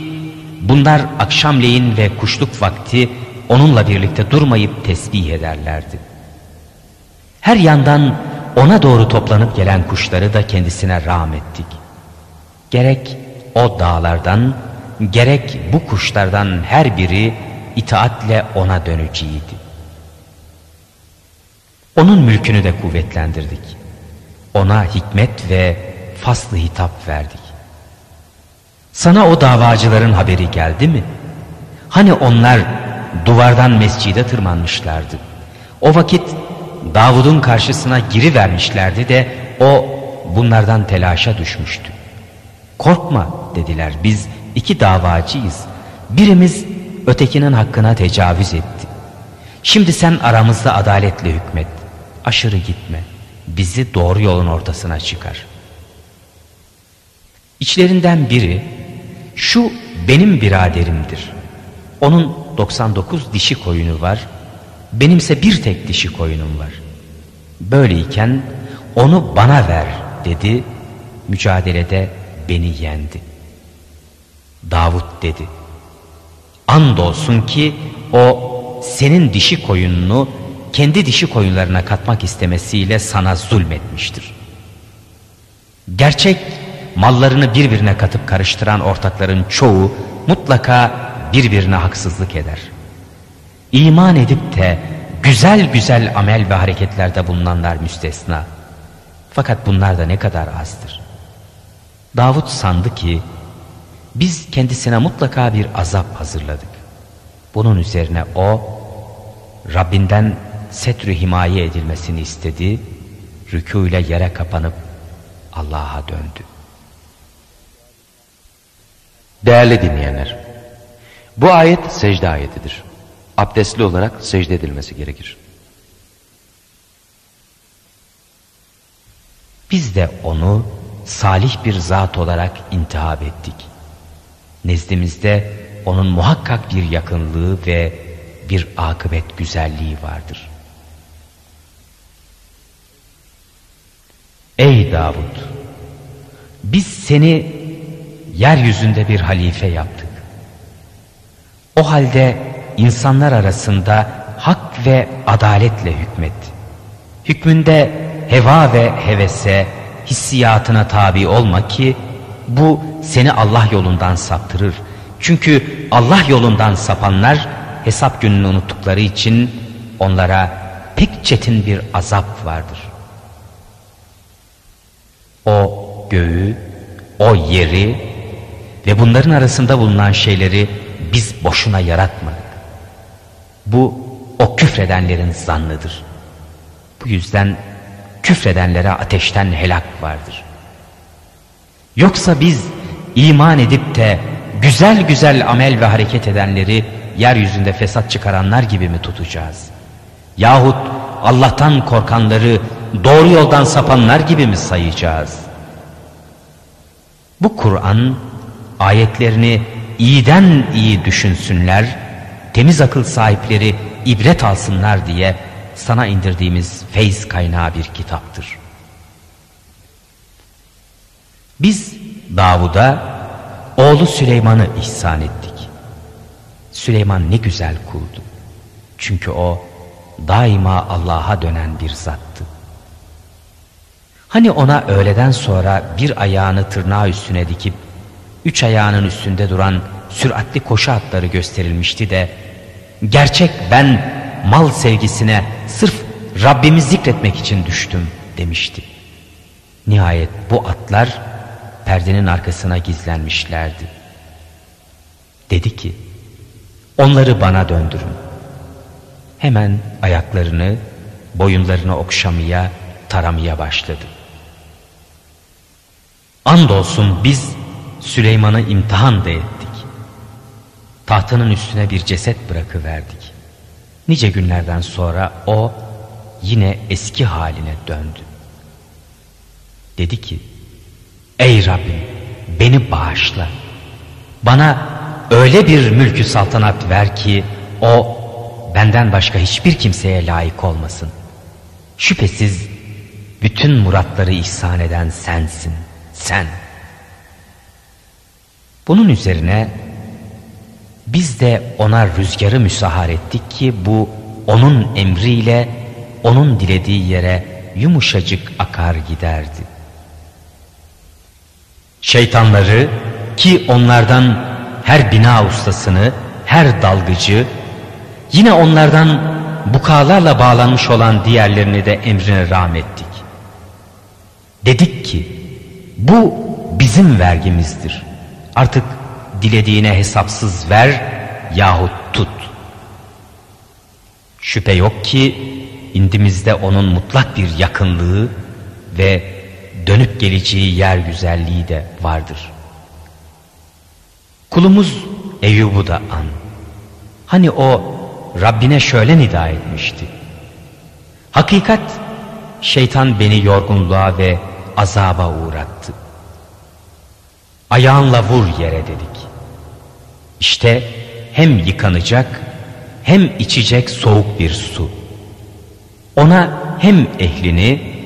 bunlar akşamleyin ve kuşluk vakti onunla birlikte durmayıp tesbih ederlerdi. Her yandan ona doğru toplanıp gelen kuşları da kendisine rahmettik. Gerek o dağlardan gerek bu kuşlardan her biri itaatle ona dönücüydü. Onun mülkünü de kuvvetlendirdik. Ona hikmet ve faslı hitap verdik. Sana o davacıların haberi geldi mi? Hani onlar duvardan mescide tırmanmışlardı. O vakit Davud'un karşısına giri vermişlerdi de o bunlardan telaşa düşmüştü. Korkma dediler biz iki davacıyız. Birimiz ötekinin hakkına tecavüz etti. Şimdi sen aramızda adaletle hükmet. Aşırı gitme. Bizi doğru yolun ortasına çıkar. İçlerinden biri şu benim biraderimdir. Onun 99 dişi koyunu var. Benimse bir tek dişi koyunum var. Böyleyken onu bana ver dedi. Mücadelede beni yendi. Davut dedi. Andolsun ki o senin dişi koyununu kendi dişi koyunlarına katmak istemesiyle sana zulmetmiştir. Gerçek mallarını birbirine katıp karıştıran ortakların çoğu mutlaka birbirine haksızlık eder. İman edip de güzel güzel amel ve hareketlerde bulunanlar müstesna. Fakat bunlar da ne kadar azdır. Davut sandı ki biz kendisine mutlaka bir azap hazırladık. Bunun üzerine o Rabbinden setrü himaye edilmesini istedi. Rükû ile yere kapanıp Allah'a döndü. Değerli dinleyenler, bu ayet secde ayetidir. Abdestli olarak secde edilmesi gerekir. Biz de onu salih bir zat olarak intihab ettik. Nezdimizde onun muhakkak bir yakınlığı ve bir akıbet güzelliği vardır. Ey Davud! Biz seni yeryüzünde bir halife yaptık. O halde insanlar arasında hak ve adaletle hükmet. Hükmünde heva ve hevese, hissiyatına tabi olma ki bu seni Allah yolundan saptırır. Çünkü Allah yolundan sapanlar hesap gününü unuttukları için onlara pek çetin bir azap vardır. O göğü, o yeri ve bunların arasında bulunan şeyleri biz boşuna yaratmadık. Bu o küfredenlerin zannıdır. Bu yüzden küfredenlere ateşten helak vardır. Yoksa biz iman edip de güzel güzel amel ve hareket edenleri yeryüzünde fesat çıkaranlar gibi mi tutacağız? Yahut Allah'tan korkanları doğru yoldan sapanlar gibi mi sayacağız? Bu Kur'an ayetlerini iyiden iyi düşünsünler, temiz akıl sahipleri ibret alsınlar diye sana indirdiğimiz feyz kaynağı bir kitaptır. Biz Davud'a oğlu Süleyman'ı ihsan ettik. Süleyman ne güzel kuldu. Çünkü o daima Allah'a dönen bir zattı. Hani ona öğleden sonra bir ayağını tırnağı üstüne dikip üç ayağının üstünde duran süratli koşu atları gösterilmişti de gerçek ben mal sevgisine sırf Rabbimi zikretmek için düştüm demişti. Nihayet bu atlar perdenin arkasına gizlenmişlerdi. Dedi ki onları bana döndürün. Hemen ayaklarını boyunlarını okşamaya taramaya başladı. Andolsun biz Süleyman'ı imtihan da ettik. Tahtının üstüne bir ceset bırakıverdik. Nice günlerden sonra o yine eski haline döndü. Dedi ki, Ey Rabbim beni bağışla. Bana öyle bir mülkü saltanat ver ki o benden başka hiçbir kimseye layık olmasın. Şüphesiz bütün muratları ihsan eden sensin, sen. Bunun üzerine biz de ona rüzgarı müsahar ettik ki bu onun emriyle onun dilediği yere yumuşacık akar giderdi. Şeytanları ki onlardan her bina ustasını, her dalgıcı, yine onlardan bukalarla bağlanmış olan diğerlerini de emrine rahmettik. Dedik ki bu bizim vergimizdir. Artık dilediğine hesapsız ver yahut tut. Şüphe yok ki indimizde onun mutlak bir yakınlığı ve dönüp geleceği yer güzelliği de vardır. Kulumuz Eyyub'u da an. Hani o Rabbine şöyle nida etmişti. Hakikat şeytan beni yorgunluğa ve azaba uğrattı. Ayağınla vur yere dedik. İşte hem yıkanacak hem içecek soğuk bir su. Ona hem ehlini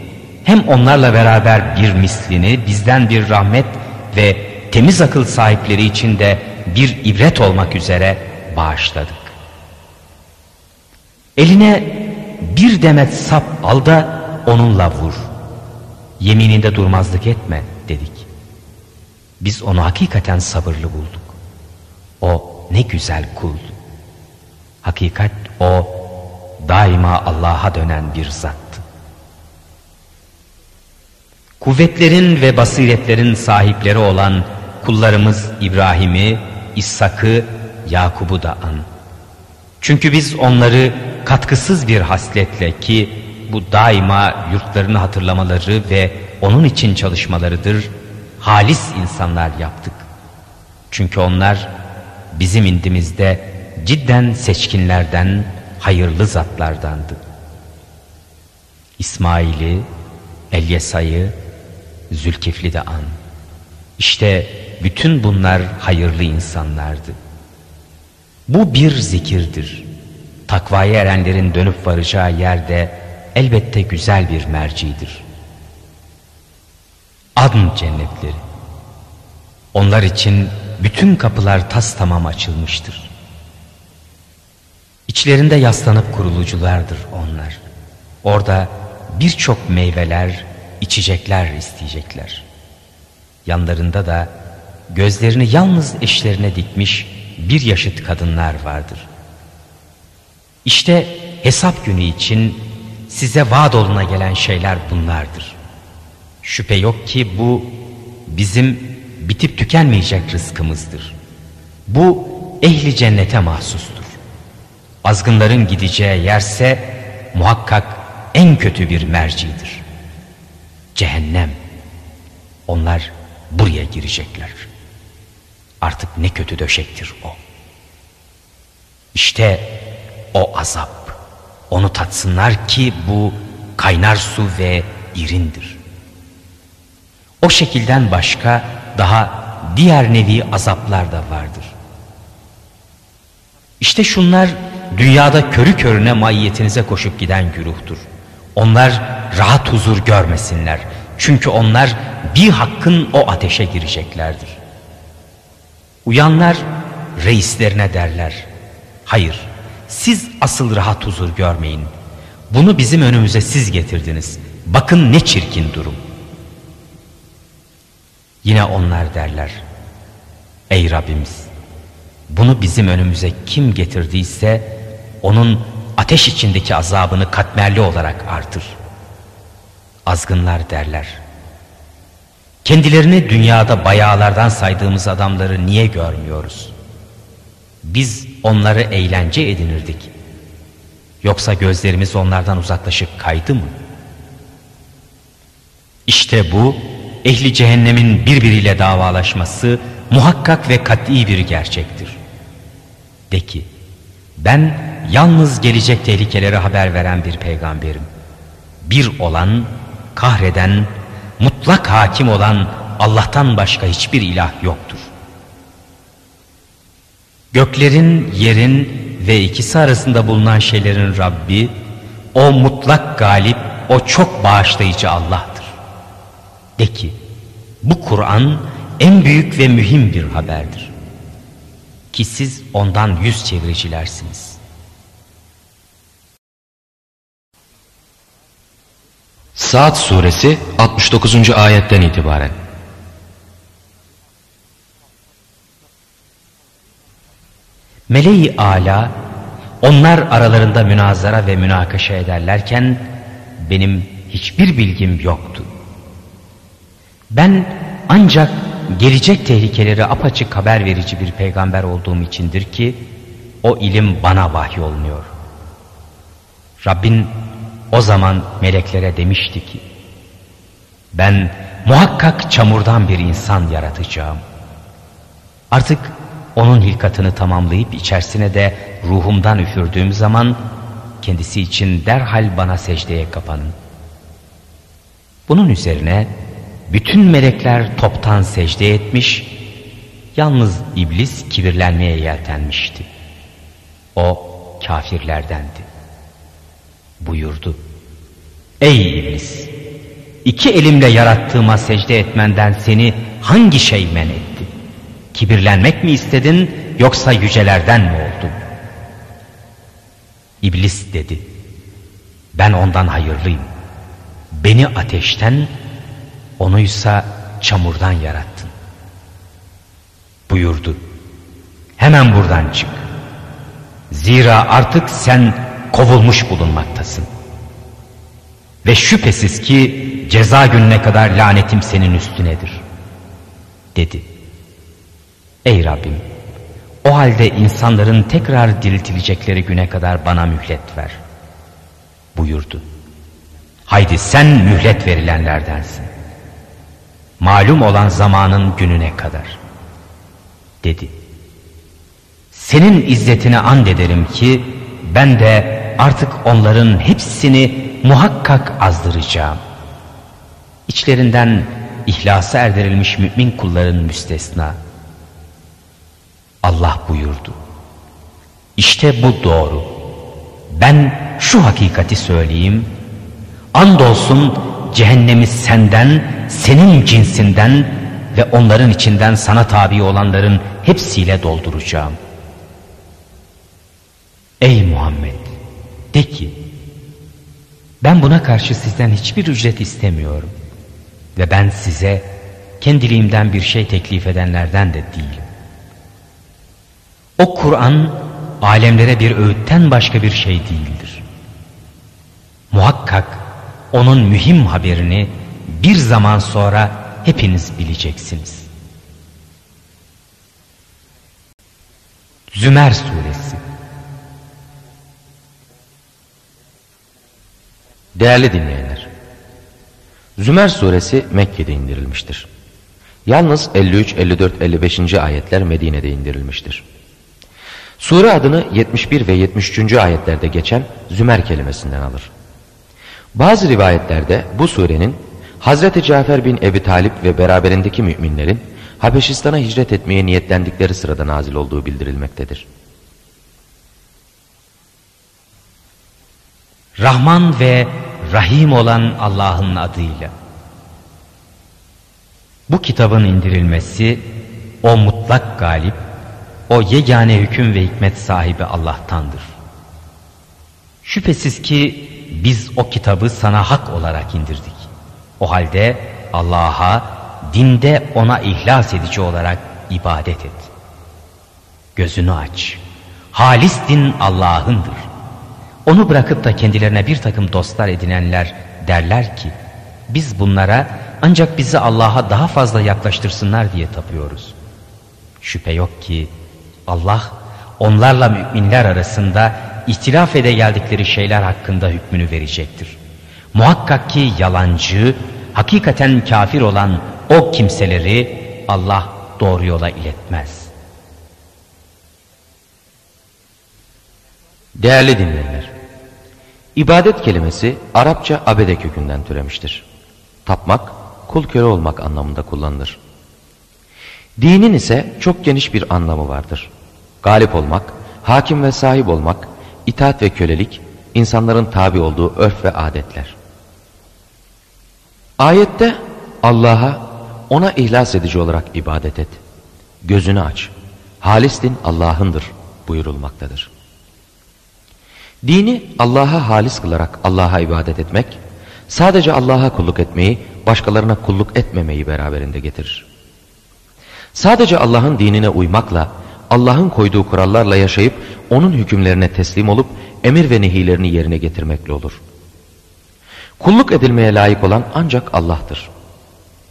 hem onlarla beraber bir mislini bizden bir rahmet ve temiz akıl sahipleri için de bir ibret olmak üzere bağışladık. Eline bir demet sap al da onunla vur. Yemininde durmazlık etme dedik. Biz onu hakikaten sabırlı bulduk. O ne güzel kuldu. Hakikat o daima Allah'a dönen bir zattı. Kuvvetlerin ve basiretlerin sahipleri olan kullarımız İbrahim'i, İshak'ı, Yakub'u da an. Çünkü biz onları katkısız bir hasletle ki bu daima yurtlarını hatırlamaları ve onun için çalışmalarıdır, halis insanlar yaptık. Çünkü onlar bizim indimizde cidden seçkinlerden, hayırlı zatlardandı. İsmail'i, Elyesa'yı, Zülkifli de an. İşte bütün bunlar hayırlı insanlardı. Bu bir zikirdir. Takvaya erenlerin dönüp varacağı yerde elbette güzel bir mercidir. Adn cennetleri. Onlar için bütün kapılar tas tamam açılmıştır. İçlerinde yaslanıp kuruluculardır onlar. Orada birçok meyveler, içecekler isteyecekler. Yanlarında da gözlerini yalnız eşlerine dikmiş bir yaşıt kadınlar vardır. İşte hesap günü için size vaad oluna gelen şeyler bunlardır. Şüphe yok ki bu bizim bitip tükenmeyecek rızkımızdır. Bu ehli cennete mahsustur. Azgınların gideceği yerse muhakkak en kötü bir mercidir. Cehennem. Onlar buraya girecekler. Artık ne kötü döşektir o. İşte o azap. Onu tatsınlar ki bu kaynar su ve irindir. O şekilden başka daha diğer nevi azaplar da vardır. İşte şunlar dünyada körü körüne maiyetinize koşup giden güruhtur. Onlar rahat huzur görmesinler. Çünkü onlar bir hakkın o ateşe gireceklerdir. Uyanlar reislerine derler. Hayır, siz asıl rahat huzur görmeyin. Bunu bizim önümüze siz getirdiniz. Bakın ne çirkin durum. Yine onlar derler. Ey Rabbimiz! Bunu bizim önümüze kim getirdiyse onun ateş içindeki azabını katmerli olarak artır. Azgınlar derler. Kendilerini dünyada bayağılardan saydığımız adamları niye görmüyoruz? Biz onları eğlence edinirdik. Yoksa gözlerimiz onlardan uzaklaşıp kaydı mı? İşte bu ehli cehennemin birbiriyle davalaşması muhakkak ve kat'i bir gerçektir. De ki ben yalnız gelecek tehlikeleri haber veren bir peygamberim. Bir olan, kahreden, mutlak hakim olan Allah'tan başka hiçbir ilah yoktur. Göklerin, yerin ve ikisi arasında bulunan şeylerin Rabbi, o mutlak galip, o çok bağışlayıcı Allah'tır. De ki, bu Kur'an en büyük ve mühim bir haberdir. Ki siz ondan yüz çeviricilersiniz. Saat suresi 69. ayetten itibaren. Meleği ala onlar aralarında münazara ve münakaşa ederlerken benim hiçbir bilgim yoktu. Ben ancak gelecek tehlikeleri apaçık haber verici bir peygamber olduğum içindir ki o ilim bana vahyolunuyor. Rabbin o zaman meleklere demişti ki ben muhakkak çamurdan bir insan yaratacağım. Artık onun hilkatını tamamlayıp içerisine de ruhumdan üfürdüğüm zaman kendisi için derhal bana secdeye kapanın. Bunun üzerine bütün melekler toptan secde etmiş, yalnız iblis kibirlenmeye yeltenmişti. O kafirlerdendi. Buyurdu. Ey iblis! İki elimle yarattığıma secde etmenden seni hangi şey men etti? Kibirlenmek mi istedin yoksa yücelerden mi oldun? İblis dedi. Ben ondan hayırlıyım. Beni ateşten, onuysa çamurdan yarattın. Buyurdu. Hemen buradan çık. Zira artık sen kovulmuş bulunmaktasın. Ve şüphesiz ki ceza gününe kadar lanetim senin üstünedir. Dedi. Ey Rabbim o halde insanların tekrar diriltilecekleri güne kadar bana mühlet ver. Buyurdu. Haydi sen mühlet verilenlerdensin. Malum olan zamanın gününe kadar. Dedi. Senin izzetine and ederim ki ben de artık onların hepsini muhakkak azdıracağım. İçlerinden ihlasa erdirilmiş mümin kulların müstesna. Allah buyurdu. İşte bu doğru. Ben şu hakikati söyleyeyim. Andolsun cehennemi senden, senin cinsinden ve onların içinden sana tabi olanların hepsiyle dolduracağım. Ey Muhammed! De ki, ben buna karşı sizden hiçbir ücret istemiyorum. Ve ben size kendiliğimden bir şey teklif edenlerden de değilim. O Kur'an alemlere bir öğütten başka bir şey değildir. Muhakkak onun mühim haberini bir zaman sonra hepiniz bileceksiniz. Zümer Suresi Değerli dinleyenler, Zümer suresi Mekke'de indirilmiştir. Yalnız 53, 54, 55. ayetler Medine'de indirilmiştir. Sure adını 71 ve 73. ayetlerde geçen Zümer kelimesinden alır. Bazı rivayetlerde bu surenin Hazreti Cafer bin Ebi Talip ve beraberindeki müminlerin Habeşistan'a hicret etmeye niyetlendikleri sırada nazil olduğu bildirilmektedir. Rahman ve Rahim olan Allah'ın adıyla. Bu kitabın indirilmesi o mutlak galip, o yegane hüküm ve hikmet sahibi Allah'tandır. Şüphesiz ki biz o kitabı sana hak olarak indirdik. O halde Allah'a dinde ona ihlas edici olarak ibadet et. Gözünü aç. Halis din Allah'ındır. Onu bırakıp da kendilerine bir takım dostlar edinenler derler ki biz bunlara ancak bizi Allah'a daha fazla yaklaştırsınlar diye tapıyoruz. Şüphe yok ki Allah onlarla müminler arasında ihtilaf ede geldikleri şeyler hakkında hükmünü verecektir. Muhakkak ki yalancı, hakikaten kafir olan o kimseleri Allah doğru yola iletmez. Değerli dinleyenler, ibadet kelimesi Arapça abede kökünden türemiştir. Tapmak, kul köle olmak anlamında kullanılır. Dinin ise çok geniş bir anlamı vardır. Galip olmak, hakim ve sahip olmak, itaat ve kölelik, insanların tabi olduğu örf ve adetler. Ayette Allah'a ona ihlas edici olarak ibadet et. Gözünü aç. Halis din Allah'ındır buyurulmaktadır. Dini Allah'a halis kılarak Allah'a ibadet etmek, sadece Allah'a kulluk etmeyi, başkalarına kulluk etmemeyi beraberinde getirir. Sadece Allah'ın dinine uymakla, Allah'ın koyduğu kurallarla yaşayıp, onun hükümlerine teslim olup, emir ve nehilerini yerine getirmekle olur. Kulluk edilmeye layık olan ancak Allah'tır.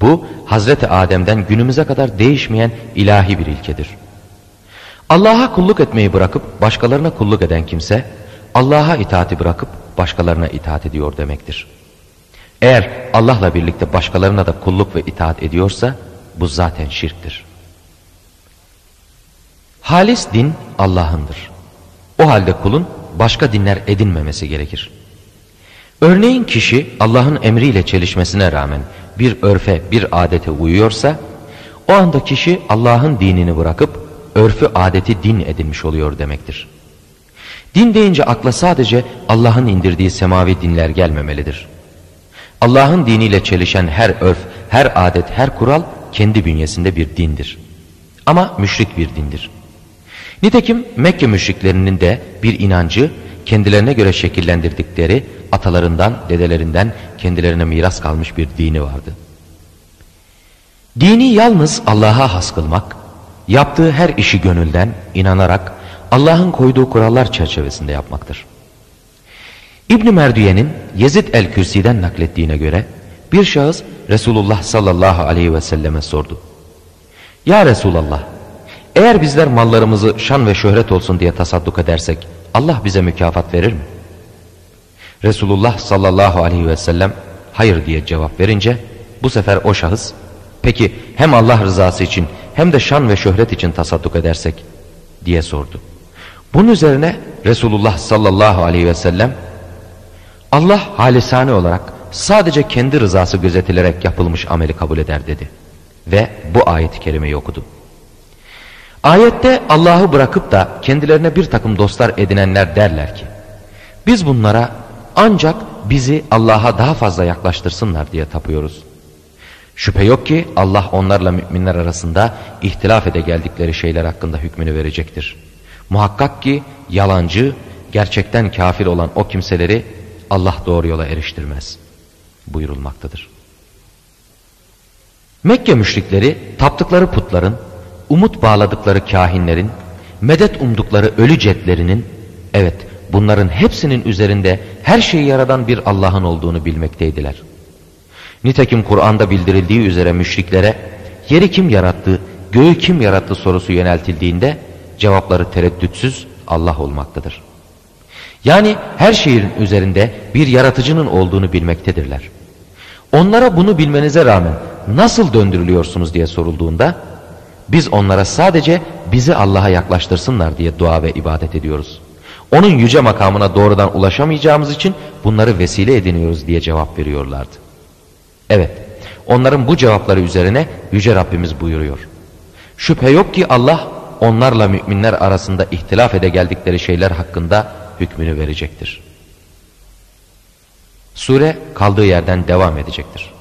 Bu, Hazreti Adem'den günümüze kadar değişmeyen ilahi bir ilkedir. Allah'a kulluk etmeyi bırakıp başkalarına kulluk eden kimse, Allah'a itaati bırakıp başkalarına itaat ediyor demektir. Eğer Allah'la birlikte başkalarına da kulluk ve itaat ediyorsa bu zaten şirktir. Halis din Allah'ındır. O halde kulun başka dinler edinmemesi gerekir. Örneğin kişi Allah'ın emriyle çelişmesine rağmen bir örfe, bir adete uyuyorsa, o anda kişi Allah'ın dinini bırakıp örfü adeti din edinmiş oluyor demektir. Din deyince akla sadece Allah'ın indirdiği semavi dinler gelmemelidir. Allah'ın diniyle çelişen her örf, her adet, her kural kendi bünyesinde bir dindir. Ama müşrik bir dindir. Nitekim Mekke müşriklerinin de bir inancı kendilerine göre şekillendirdikleri atalarından, dedelerinden kendilerine miras kalmış bir dini vardı. Dini yalnız Allah'a has kılmak, yaptığı her işi gönülden, inanarak Allah'ın koyduğu kurallar çerçevesinde yapmaktır. İbn Merdiye'nin Yezid el-Kürsi'den naklettiğine göre bir şahıs Resulullah sallallahu aleyhi ve selleme sordu. Ya Resulallah, eğer bizler mallarımızı şan ve şöhret olsun diye tasadduk edersek Allah bize mükafat verir mi? Resulullah sallallahu aleyhi ve sellem hayır diye cevap verince bu sefer o şahıs peki hem Allah rızası için hem de şan ve şöhret için tasadduk edersek diye sordu. Bunun üzerine Resulullah sallallahu aleyhi ve sellem Allah halisane olarak sadece kendi rızası gözetilerek yapılmış ameli kabul eder dedi. Ve bu ayet-i kerimeyi okudu. Ayette Allah'ı bırakıp da kendilerine bir takım dostlar edinenler derler ki biz bunlara ancak bizi Allah'a daha fazla yaklaştırsınlar diye tapıyoruz. Şüphe yok ki Allah onlarla müminler arasında ihtilaf ede geldikleri şeyler hakkında hükmünü verecektir. Muhakkak ki yalancı, gerçekten kafir olan o kimseleri Allah doğru yola eriştirmez buyurulmaktadır. Mekke müşrikleri taptıkları putların, umut bağladıkları kahinlerin, medet umdukları ölü cetlerinin, evet bunların hepsinin üzerinde her şeyi yaradan bir Allah'ın olduğunu bilmekteydiler. Nitekim Kur'an'da bildirildiği üzere müşriklere yeri kim yarattı, göğü kim yarattı sorusu yöneltildiğinde cevapları tereddütsüz Allah olmaktadır. Yani her şeyin üzerinde bir yaratıcının olduğunu bilmektedirler. Onlara bunu bilmenize rağmen nasıl döndürülüyorsunuz diye sorulduğunda biz onlara sadece bizi Allah'a yaklaştırsınlar diye dua ve ibadet ediyoruz. Onun yüce makamına doğrudan ulaşamayacağımız için bunları vesile ediniyoruz diye cevap veriyorlardı. Evet, onların bu cevapları üzerine Yüce Rabbimiz buyuruyor. Şüphe yok ki Allah onlarla müminler arasında ihtilaf ede geldikleri şeyler hakkında hükmünü verecektir. Sure kaldığı yerden devam edecektir.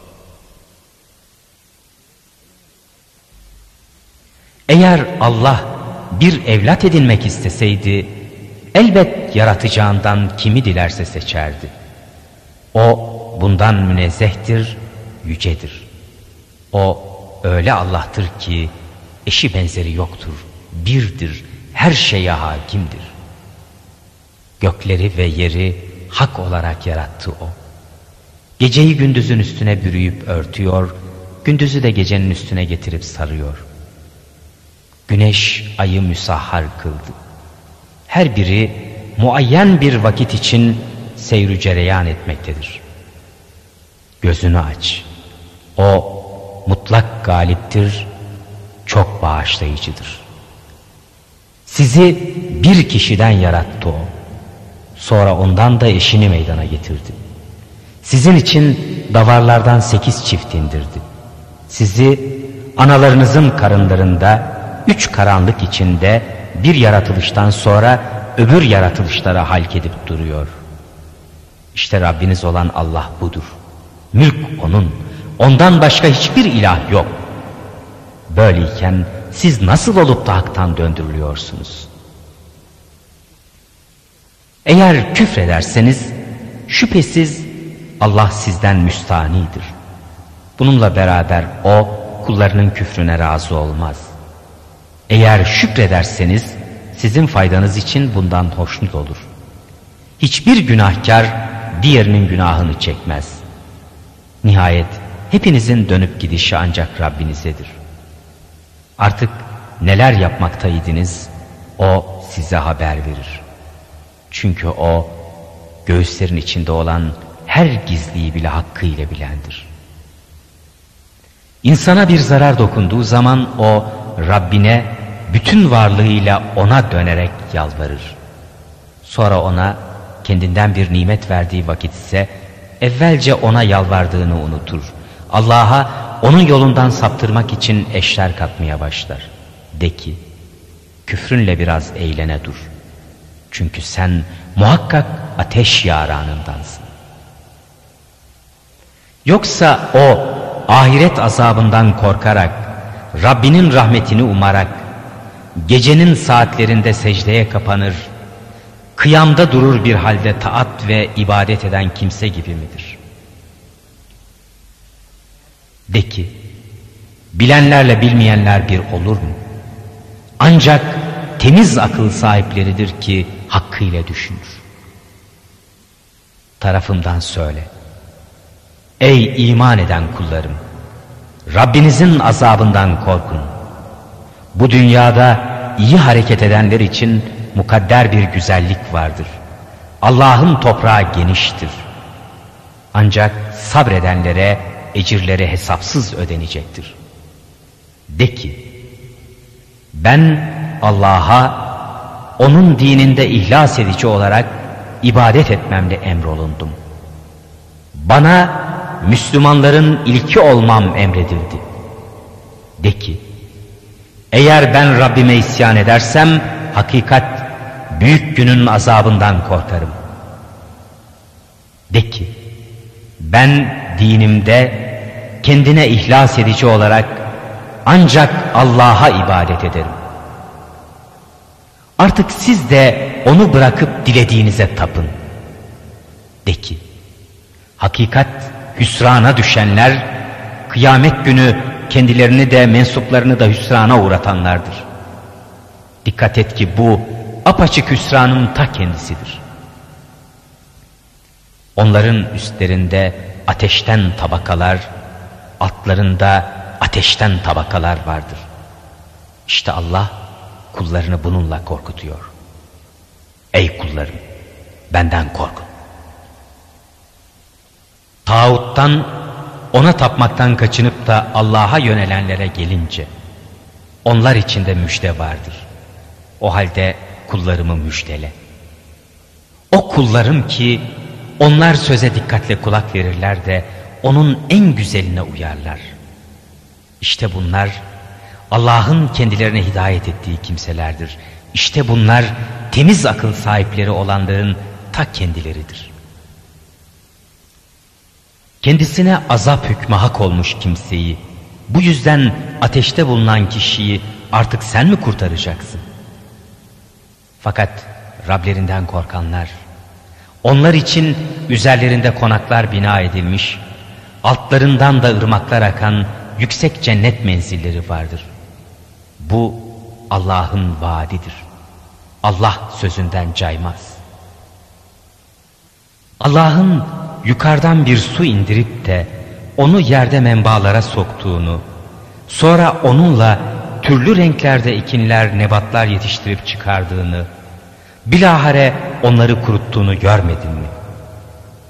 Eğer Allah bir evlat edinmek isteseydi elbet yaratacağından kimi dilerse seçerdi. O bundan münezzehtir, yücedir. O öyle Allah'tır ki eşi benzeri yoktur, birdir, her şeye hakimdir. Gökleri ve yeri hak olarak yarattı o. Geceyi gündüzün üstüne bürüyüp örtüyor, gündüzü de gecenin üstüne getirip sarıyor. Güneş ayı müsahhar kıldı. Her biri muayyen bir vakit için seyrü cereyan etmektedir. Gözünü aç. O mutlak galiptir, çok bağışlayıcıdır. Sizi bir kişiden yarattı o. Sonra ondan da eşini meydana getirdi. Sizin için davarlardan sekiz çift indirdi. Sizi analarınızın karınlarında üç karanlık içinde bir yaratılıştan sonra öbür yaratılışlara halk edip duruyor. İşte Rabbiniz olan Allah budur. Mülk O'nun. Ondan başka hiçbir ilah yok. Böyleyken siz nasıl olup da haktan döndürülüyorsunuz? Eğer küfrederseniz şüphesiz Allah sizden müstanidir. Bununla beraber O kullarının küfrüne razı olmaz. Eğer şükrederseniz sizin faydanız için bundan hoşnut olur. Hiçbir günahkar diğerinin günahını çekmez. Nihayet hepinizin dönüp gidişi ancak Rabbinizedir. Artık neler yapmaktaydınız o size haber verir. Çünkü o göğüslerin içinde olan her gizliyi bile hakkıyla bilendir. İnsana bir zarar dokunduğu zaman o Rabbine bütün varlığıyla ona dönerek yalvarır. Sonra ona kendinden bir nimet verdiği vakit ise evvelce ona yalvardığını unutur. Allah'a onun yolundan saptırmak için eşler katmaya başlar. De ki, küfrünle biraz eğlene dur. Çünkü sen muhakkak ateş yaranındansın. Yoksa o ahiret azabından korkarak, Rabbinin rahmetini umarak, gecenin saatlerinde secdeye kapanır, kıyamda durur bir halde taat ve ibadet eden kimse gibi midir? De ki, bilenlerle bilmeyenler bir olur mu? Ancak temiz akıl sahipleridir ki hakkıyla düşünür. Tarafımdan söyle. Ey iman eden kullarım! Rabbinizin azabından korkun. Bu dünyada iyi hareket edenler için mukadder bir güzellik vardır. Allah'ın toprağı geniştir. Ancak sabredenlere ecirleri hesapsız ödenecektir. De ki, ben Allah'a onun dininde ihlas edici olarak ibadet etmemle emrolundum. Bana Müslümanların ilki olmam emredildi. De ki, eğer ben Rabbime isyan edersem hakikat büyük günün azabından korkarım. De ki, ben dinimde kendine ihlas edici olarak ancak Allah'a ibadet ederim. Artık siz de onu bırakıp dilediğinize tapın. De ki, hakikat hüsrana düşenler, kıyamet günü kendilerini de mensuplarını da hüsrana uğratanlardır. Dikkat et ki bu apaçık hüsranın ta kendisidir. Onların üstlerinde ateşten tabakalar, altlarında ateşten tabakalar vardır. İşte Allah kullarını bununla korkutuyor. Ey kullarım benden korkun. Tağuttan ona tapmaktan kaçınıp da Allah'a yönelenlere gelince onlar içinde müjde vardır. O halde kullarımı müjdele. O kullarım ki onlar söze dikkatle kulak verirler de onun en güzeline uyarlar. İşte bunlar Allah'ın kendilerine hidayet ettiği kimselerdir. İşte bunlar temiz akıl sahipleri olanların ta kendileridir. Kendisine azap hükmü hak olmuş kimseyi, bu yüzden ateşte bulunan kişiyi artık sen mi kurtaracaksın? Fakat Rablerinden korkanlar, onlar için üzerlerinde konaklar bina edilmiş, altlarından da ırmaklar akan yüksek cennet menzilleri vardır. Bu Allah'ın vaadidir. Allah sözünden caymaz. Allah'ın yukarıdan bir su indirip de onu yerde menbaalara soktuğunu, sonra onunla türlü renklerde ekinler, nebatlar yetiştirip çıkardığını, bilahare onları kuruttuğunu görmedin mi?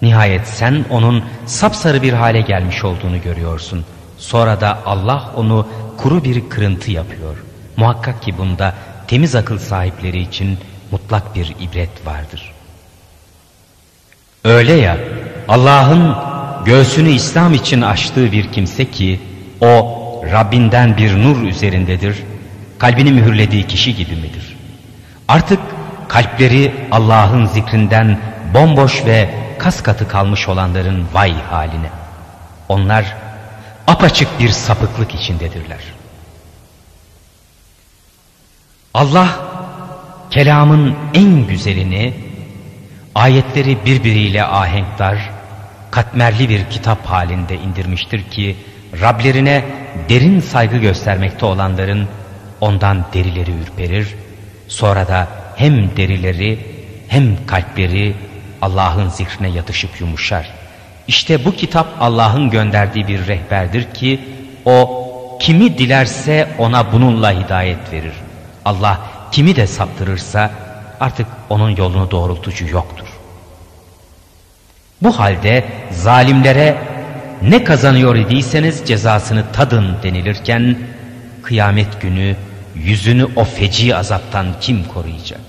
Nihayet sen onun sapsarı bir hale gelmiş olduğunu görüyorsun. Sonra da Allah onu kuru bir kırıntı yapıyor. Muhakkak ki bunda temiz akıl sahipleri için mutlak bir ibret vardır. Öyle ya Allah'ın göğsünü İslam için açtığı bir kimse ki o Rabbinden bir nur üzerindedir, kalbini mühürlediği kişi gibi midir? Artık kalpleri Allah'ın zikrinden bomboş ve kas katı kalmış olanların vay haline. Onlar apaçık bir sapıklık içindedirler. Allah kelamın en güzelini ayetleri birbiriyle ahenkdar, katmerli bir kitap halinde indirmiştir ki Rablerine derin saygı göstermekte olanların ondan derileri ürperir, sonra da hem derileri hem kalpleri Allah'ın zikrine yatışıp yumuşar. İşte bu kitap Allah'ın gönderdiği bir rehberdir ki o kimi dilerse ona bununla hidayet verir. Allah kimi de saptırırsa artık onun yolunu doğrultucu yoktur. Bu halde zalimlere ne kazanıyor idiyseniz cezasını tadın denilirken kıyamet günü yüzünü o feci azaptan kim koruyacak?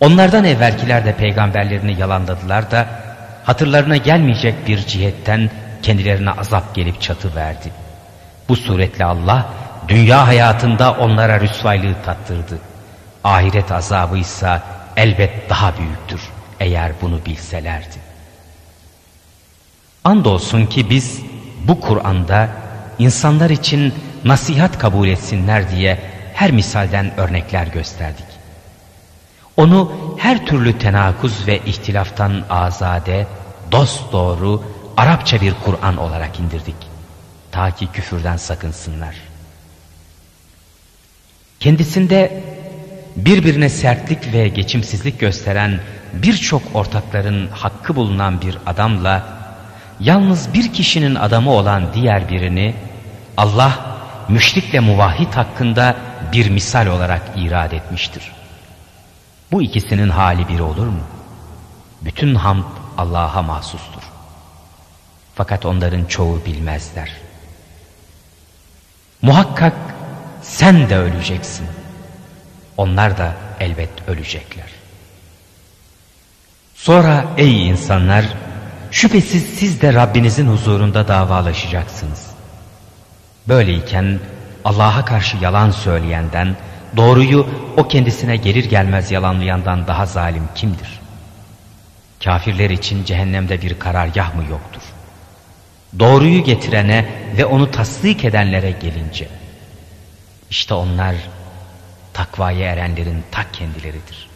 Onlardan evvelkiler de peygamberlerini yalanladılar da hatırlarına gelmeyecek bir cihetten kendilerine azap gelip çatı verdi. Bu suretle Allah dünya hayatında onlara rüsvaylığı tattırdı. Ahiret azabı ise elbet daha büyüktür eğer bunu bilselerdi. Andolsun ki biz bu Kur'an'da insanlar için nasihat kabul etsinler diye her misalden örnekler gösterdik. Onu her türlü tenakuz ve ihtilaftan azade, dost doğru, Arapça bir Kur'an olarak indirdik. Ta ki küfürden sakınsınlar. Kendisinde birbirine sertlik ve geçimsizlik gösteren birçok ortakların hakkı bulunan bir adamla yalnız bir kişinin adamı olan diğer birini Allah müşrikle muvahhid hakkında bir misal olarak irad etmiştir. Bu ikisinin hali bir olur mu? Bütün hamd Allah'a mahsustur. Fakat onların çoğu bilmezler. Muhakkak sen de öleceksin. Onlar da elbet ölecekler. Sonra ey insanlar şüphesiz siz de Rabbinizin huzurunda davalaşacaksınız. Böyleyken Allah'a karşı yalan söyleyenden, doğruyu o kendisine gelir gelmez yalanlayandan daha zalim kimdir? Kafirler için cehennemde bir karargah mı yoktur? Doğruyu getirene ve onu tasdik edenlere gelince, işte onlar takvaya erenlerin tak kendileridir.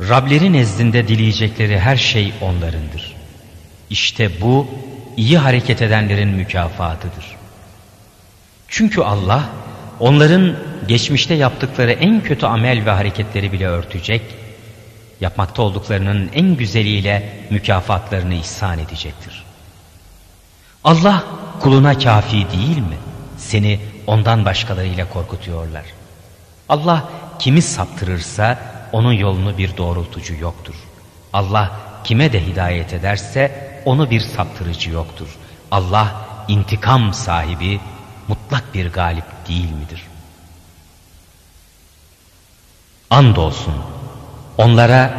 Rableri nezdinde dileyecekleri her şey onlarındır. İşte bu iyi hareket edenlerin mükafatıdır. Çünkü Allah onların geçmişte yaptıkları en kötü amel ve hareketleri bile örtecek, yapmakta olduklarının en güzeliyle mükafatlarını ihsan edecektir. Allah kuluna kafi değil mi? Seni ondan başkalarıyla korkutuyorlar. Allah kimi saptırırsa onun yolunu bir doğrultucu yoktur. Allah kime de hidayet ederse onu bir saptırıcı yoktur. Allah intikam sahibi mutlak bir galip değil midir? Andolsun onlara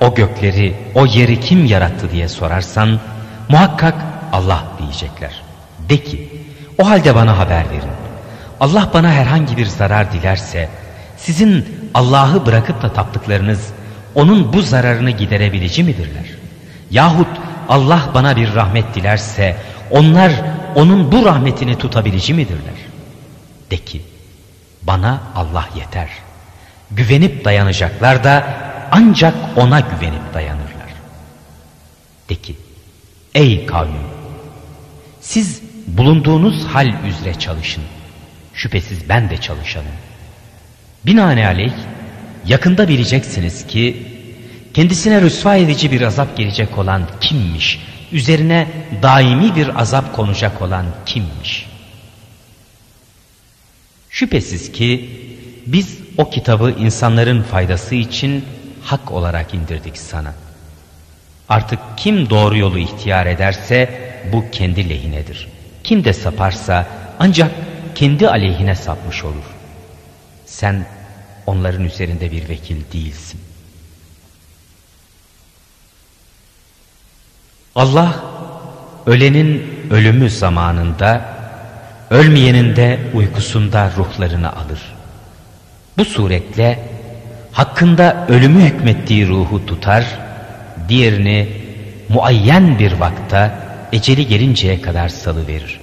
o gökleri, o yeri kim yarattı diye sorarsan muhakkak Allah diyecekler. De ki o halde bana haber verin. Allah bana herhangi bir zarar dilerse sizin Allah'ı bırakıp da taptıklarınız onun bu zararını giderebilici midirler? Yahut Allah bana bir rahmet dilerse onlar onun bu rahmetini tutabilici midirler? De ki bana Allah yeter. Güvenip dayanacaklar da ancak ona güvenip dayanırlar. De ki ey kavmim siz bulunduğunuz hal üzere çalışın. Şüphesiz ben de çalışanım. Binaenaleyh yakında bileceksiniz ki kendisine rüsva edici bir azap gelecek olan kimmiş? Üzerine daimi bir azap konacak olan kimmiş? Şüphesiz ki biz o kitabı insanların faydası için hak olarak indirdik sana. Artık kim doğru yolu ihtiyar ederse bu kendi lehinedir. Kim de saparsa ancak kendi aleyhine sapmış olur. Sen onların üzerinde bir vekil değilsin. Allah ölenin ölümü zamanında ölmeyenin de uykusunda ruhlarını alır. Bu suretle hakkında ölümü hükmettiği ruhu tutar, diğerini muayyen bir vakta eceli gelinceye kadar salı verir.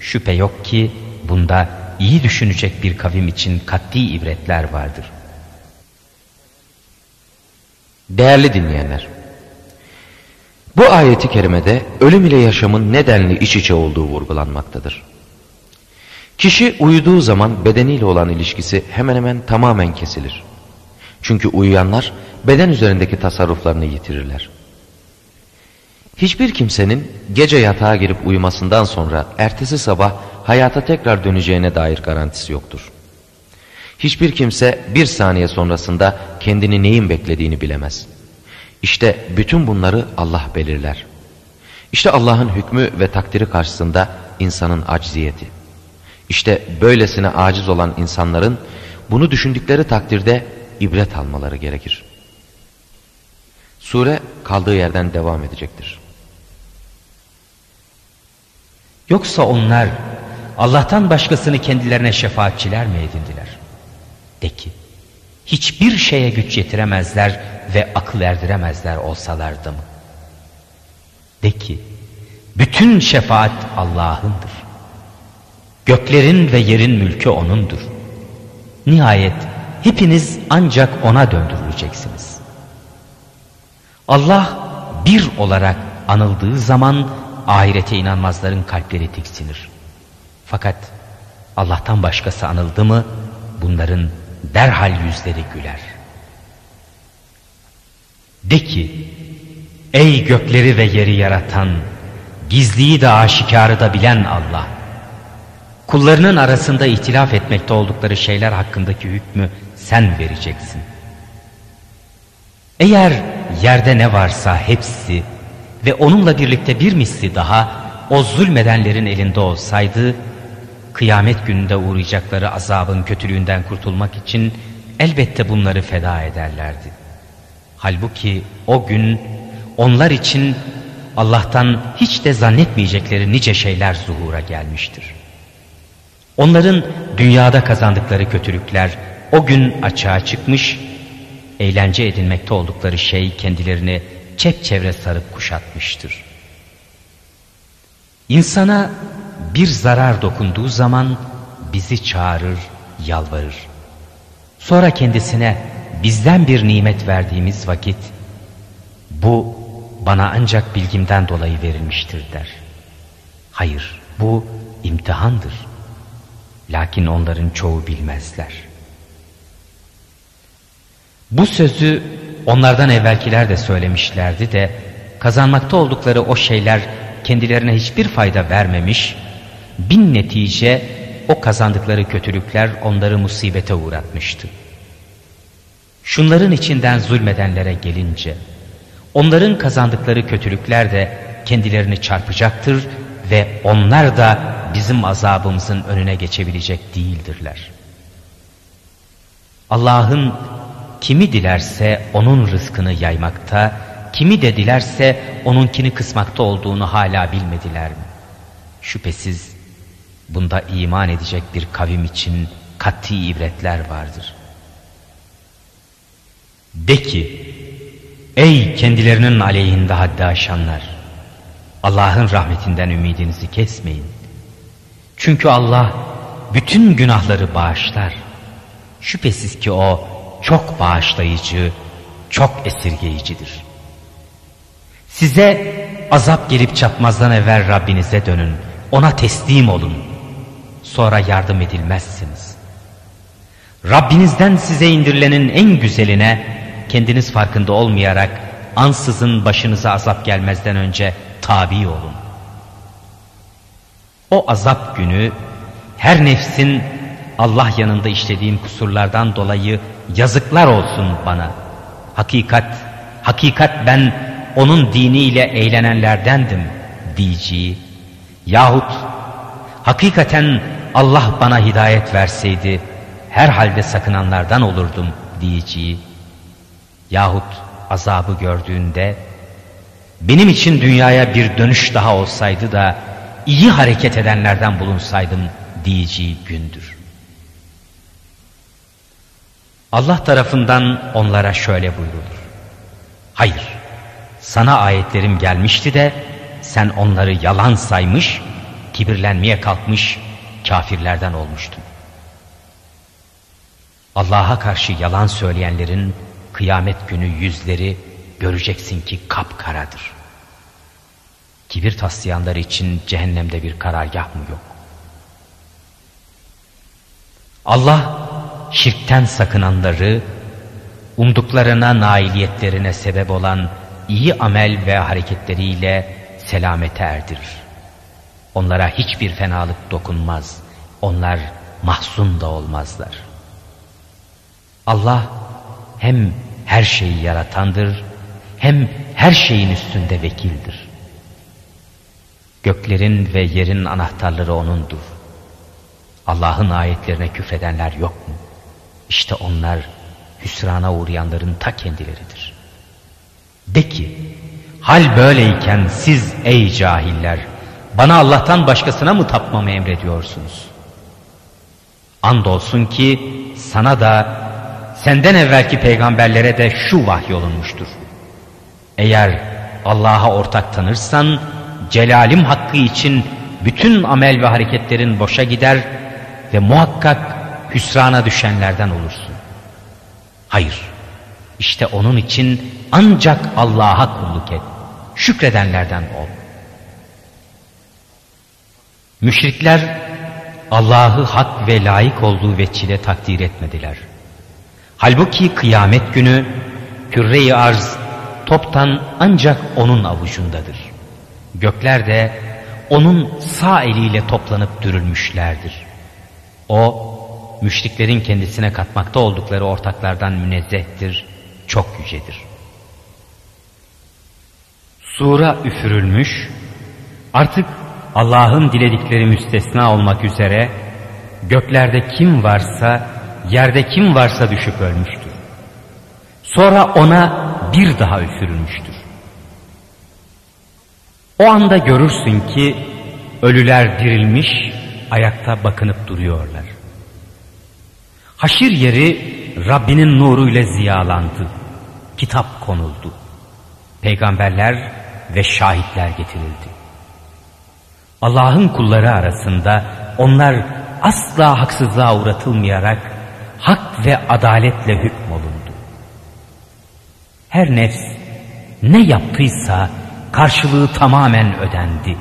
Şüphe yok ki bunda iyi düşünecek bir kavim için katli ibretler vardır. Değerli dinleyenler, bu ayeti kerimede ölüm ile yaşamın nedenli iç içe olduğu vurgulanmaktadır. Kişi uyuduğu zaman bedeniyle olan ilişkisi hemen hemen tamamen kesilir. Çünkü uyuyanlar beden üzerindeki tasarruflarını yitirirler. Hiçbir kimsenin gece yatağa girip uyumasından sonra ertesi sabah hayata tekrar döneceğine dair garantisi yoktur. Hiçbir kimse bir saniye sonrasında kendini neyin beklediğini bilemez. İşte bütün bunları Allah belirler. İşte Allah'ın hükmü ve takdiri karşısında insanın acziyeti. İşte böylesine aciz olan insanların bunu düşündükleri takdirde ibret almaları gerekir. Sure kaldığı yerden devam edecektir. Yoksa onlar Allah'tan başkasını kendilerine şefaatçiler mi edindiler? De ki, hiçbir şeye güç yetiremezler ve akıl erdiremezler olsalardı mı? De ki, bütün şefaat Allah'ındır. Göklerin ve yerin mülkü O'nundur. Nihayet hepiniz ancak O'na döndürüleceksiniz. Allah bir olarak anıldığı zaman ahirete inanmazların kalpleri tiksinir. Fakat Allah'tan başkası anıldı mı bunların derhal yüzleri güler. De ki ey gökleri ve yeri yaratan gizliyi de aşikarı da bilen Allah kullarının arasında ihtilaf etmekte oldukları şeyler hakkındaki hükmü sen vereceksin. Eğer yerde ne varsa hepsi ve onunla birlikte bir misli daha o zulmedenlerin elinde olsaydı kıyamet gününde uğrayacakları azabın kötülüğünden kurtulmak için elbette bunları feda ederlerdi. Halbuki o gün onlar için Allah'tan hiç de zannetmeyecekleri nice şeyler zuhura gelmiştir. Onların dünyada kazandıkları kötülükler o gün açığa çıkmış, eğlence edinmekte oldukları şey kendilerini çepçevre sarıp kuşatmıştır. İnsana bir zarar dokunduğu zaman bizi çağırır, yalvarır. Sonra kendisine bizden bir nimet verdiğimiz vakit bu bana ancak bilgimden dolayı verilmiştir der. Hayır bu imtihandır. Lakin onların çoğu bilmezler. Bu sözü onlardan evvelkiler de söylemişlerdi de kazanmakta oldukları o şeyler kendilerine hiçbir fayda vermemiş, bin netice o kazandıkları kötülükler onları musibete uğratmıştı. Şunların içinden zulmedenlere gelince, onların kazandıkları kötülükler de kendilerini çarpacaktır ve onlar da bizim azabımızın önüne geçebilecek değildirler. Allah'ın kimi dilerse onun rızkını yaymakta, kimi de dilerse onunkini kısmakta olduğunu hala bilmediler mi? Şüphesiz bunda iman edecek bir kavim için kat'i ibretler vardır. De ki, ey kendilerinin aleyhinde haddi aşanlar, Allah'ın rahmetinden ümidinizi kesmeyin. Çünkü Allah bütün günahları bağışlar. Şüphesiz ki o çok bağışlayıcı, çok esirgeyicidir. Size azap gelip çatmazdan evvel Rabbinize dönün. Ona teslim olun. Sonra yardım edilmezsiniz. Rabbinizden size indirilenin en güzeline kendiniz farkında olmayarak ansızın başınıza azap gelmezden önce tabi olun. O azap günü her nefsin Allah yanında işlediğim kusurlardan dolayı yazıklar olsun bana. Hakikat, hakikat ben onun diniyle eğlenenlerdendim diyeceği yahut hakikaten Allah bana hidayet verseydi herhalde sakınanlardan olurdum diyeceği yahut azabı gördüğünde benim için dünyaya bir dönüş daha olsaydı da iyi hareket edenlerden bulunsaydım diyeceği gündür. Allah tarafından onlara şöyle buyrulur. Hayır, sana ayetlerim gelmişti de sen onları yalan saymış, kibirlenmeye kalkmış kafirlerden olmuştun. Allah'a karşı yalan söyleyenlerin kıyamet günü yüzleri göreceksin ki kapkaradır. Kibir taslayanlar için cehennemde bir karargah mı yok? Allah şirkten sakınanları, umduklarına nailiyetlerine sebep olan iyi amel ve hareketleriyle selamete erdirir. Onlara hiçbir fenalık dokunmaz. Onlar mahzun da olmazlar. Allah hem her şeyi yaratandır, hem her şeyin üstünde vekildir. Göklerin ve yerin anahtarları O'nundur. Allah'ın ayetlerine küfredenler yok mu? İşte onlar hüsrana uğrayanların ta kendileridir. De ki, hal böyleyken siz ey cahiller, bana Allah'tan başkasına mı tapmamı emrediyorsunuz? Andolsun ki sana da senden evvelki peygamberlere de şu vahyolunmuştur. Eğer Allah'a ortak tanırsan celalim hakkı için bütün amel ve hareketlerin boşa gider ve muhakkak hüsrana düşenlerden olursun. Hayır, işte onun için ancak Allah'a kulluk et, şükredenlerden ol. Müşrikler Allah'ı hak ve layık olduğu veçile takdir etmediler. Halbuki kıyamet günü küre-i arz toptan ancak onun avucundadır. Gökler de onun sağ eliyle toplanıp dürülmüşlerdir. O müşriklerin kendisine katmakta oldukları ortaklardan münezzehtir, çok yücedir. Sura üfürülmüş, artık Allah'ın diledikleri müstesna olmak üzere göklerde kim varsa, yerde kim varsa düşüp ölmüştür. Sonra ona bir daha üfürülmüştür. O anda görürsün ki ölüler dirilmiş, ayakta bakınıp duruyorlar. Haşir yeri Rabbinin nuruyla ziyalandı. Kitap konuldu. Peygamberler ve şahitler getirildi. Allah'ın kulları arasında onlar asla haksızlığa uğratılmayarak hak ve adaletle hükmolundu. Her nefs ne yaptıysa karşılığı tamamen ödendi.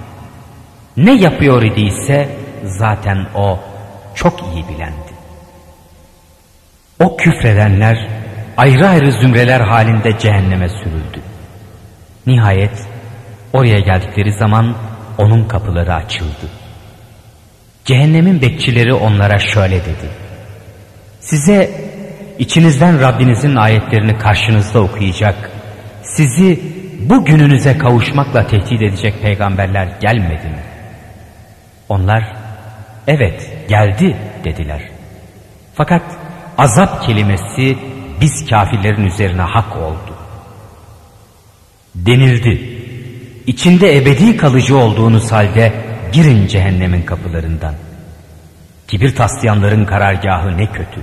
Ne yapıyor idiyse zaten o çok iyi bilendi. O küfredenler ayrı ayrı zümreler halinde cehenneme sürüldü. Nihayet oraya geldikleri zaman onun kapıları açıldı. Cehennemin bekçileri onlara şöyle dedi. Size içinizden Rabbinizin ayetlerini karşınızda okuyacak, sizi bu gününüze kavuşmakla tehdit edecek peygamberler gelmedi mi? Onlar evet geldi dediler. Fakat azap kelimesi biz kafirlerin üzerine hak oldu. Denildi. İçinde ebedi kalıcı olduğunuz halde girin cehennemin kapılarından. Kibir taslayanların karargahı ne kötü.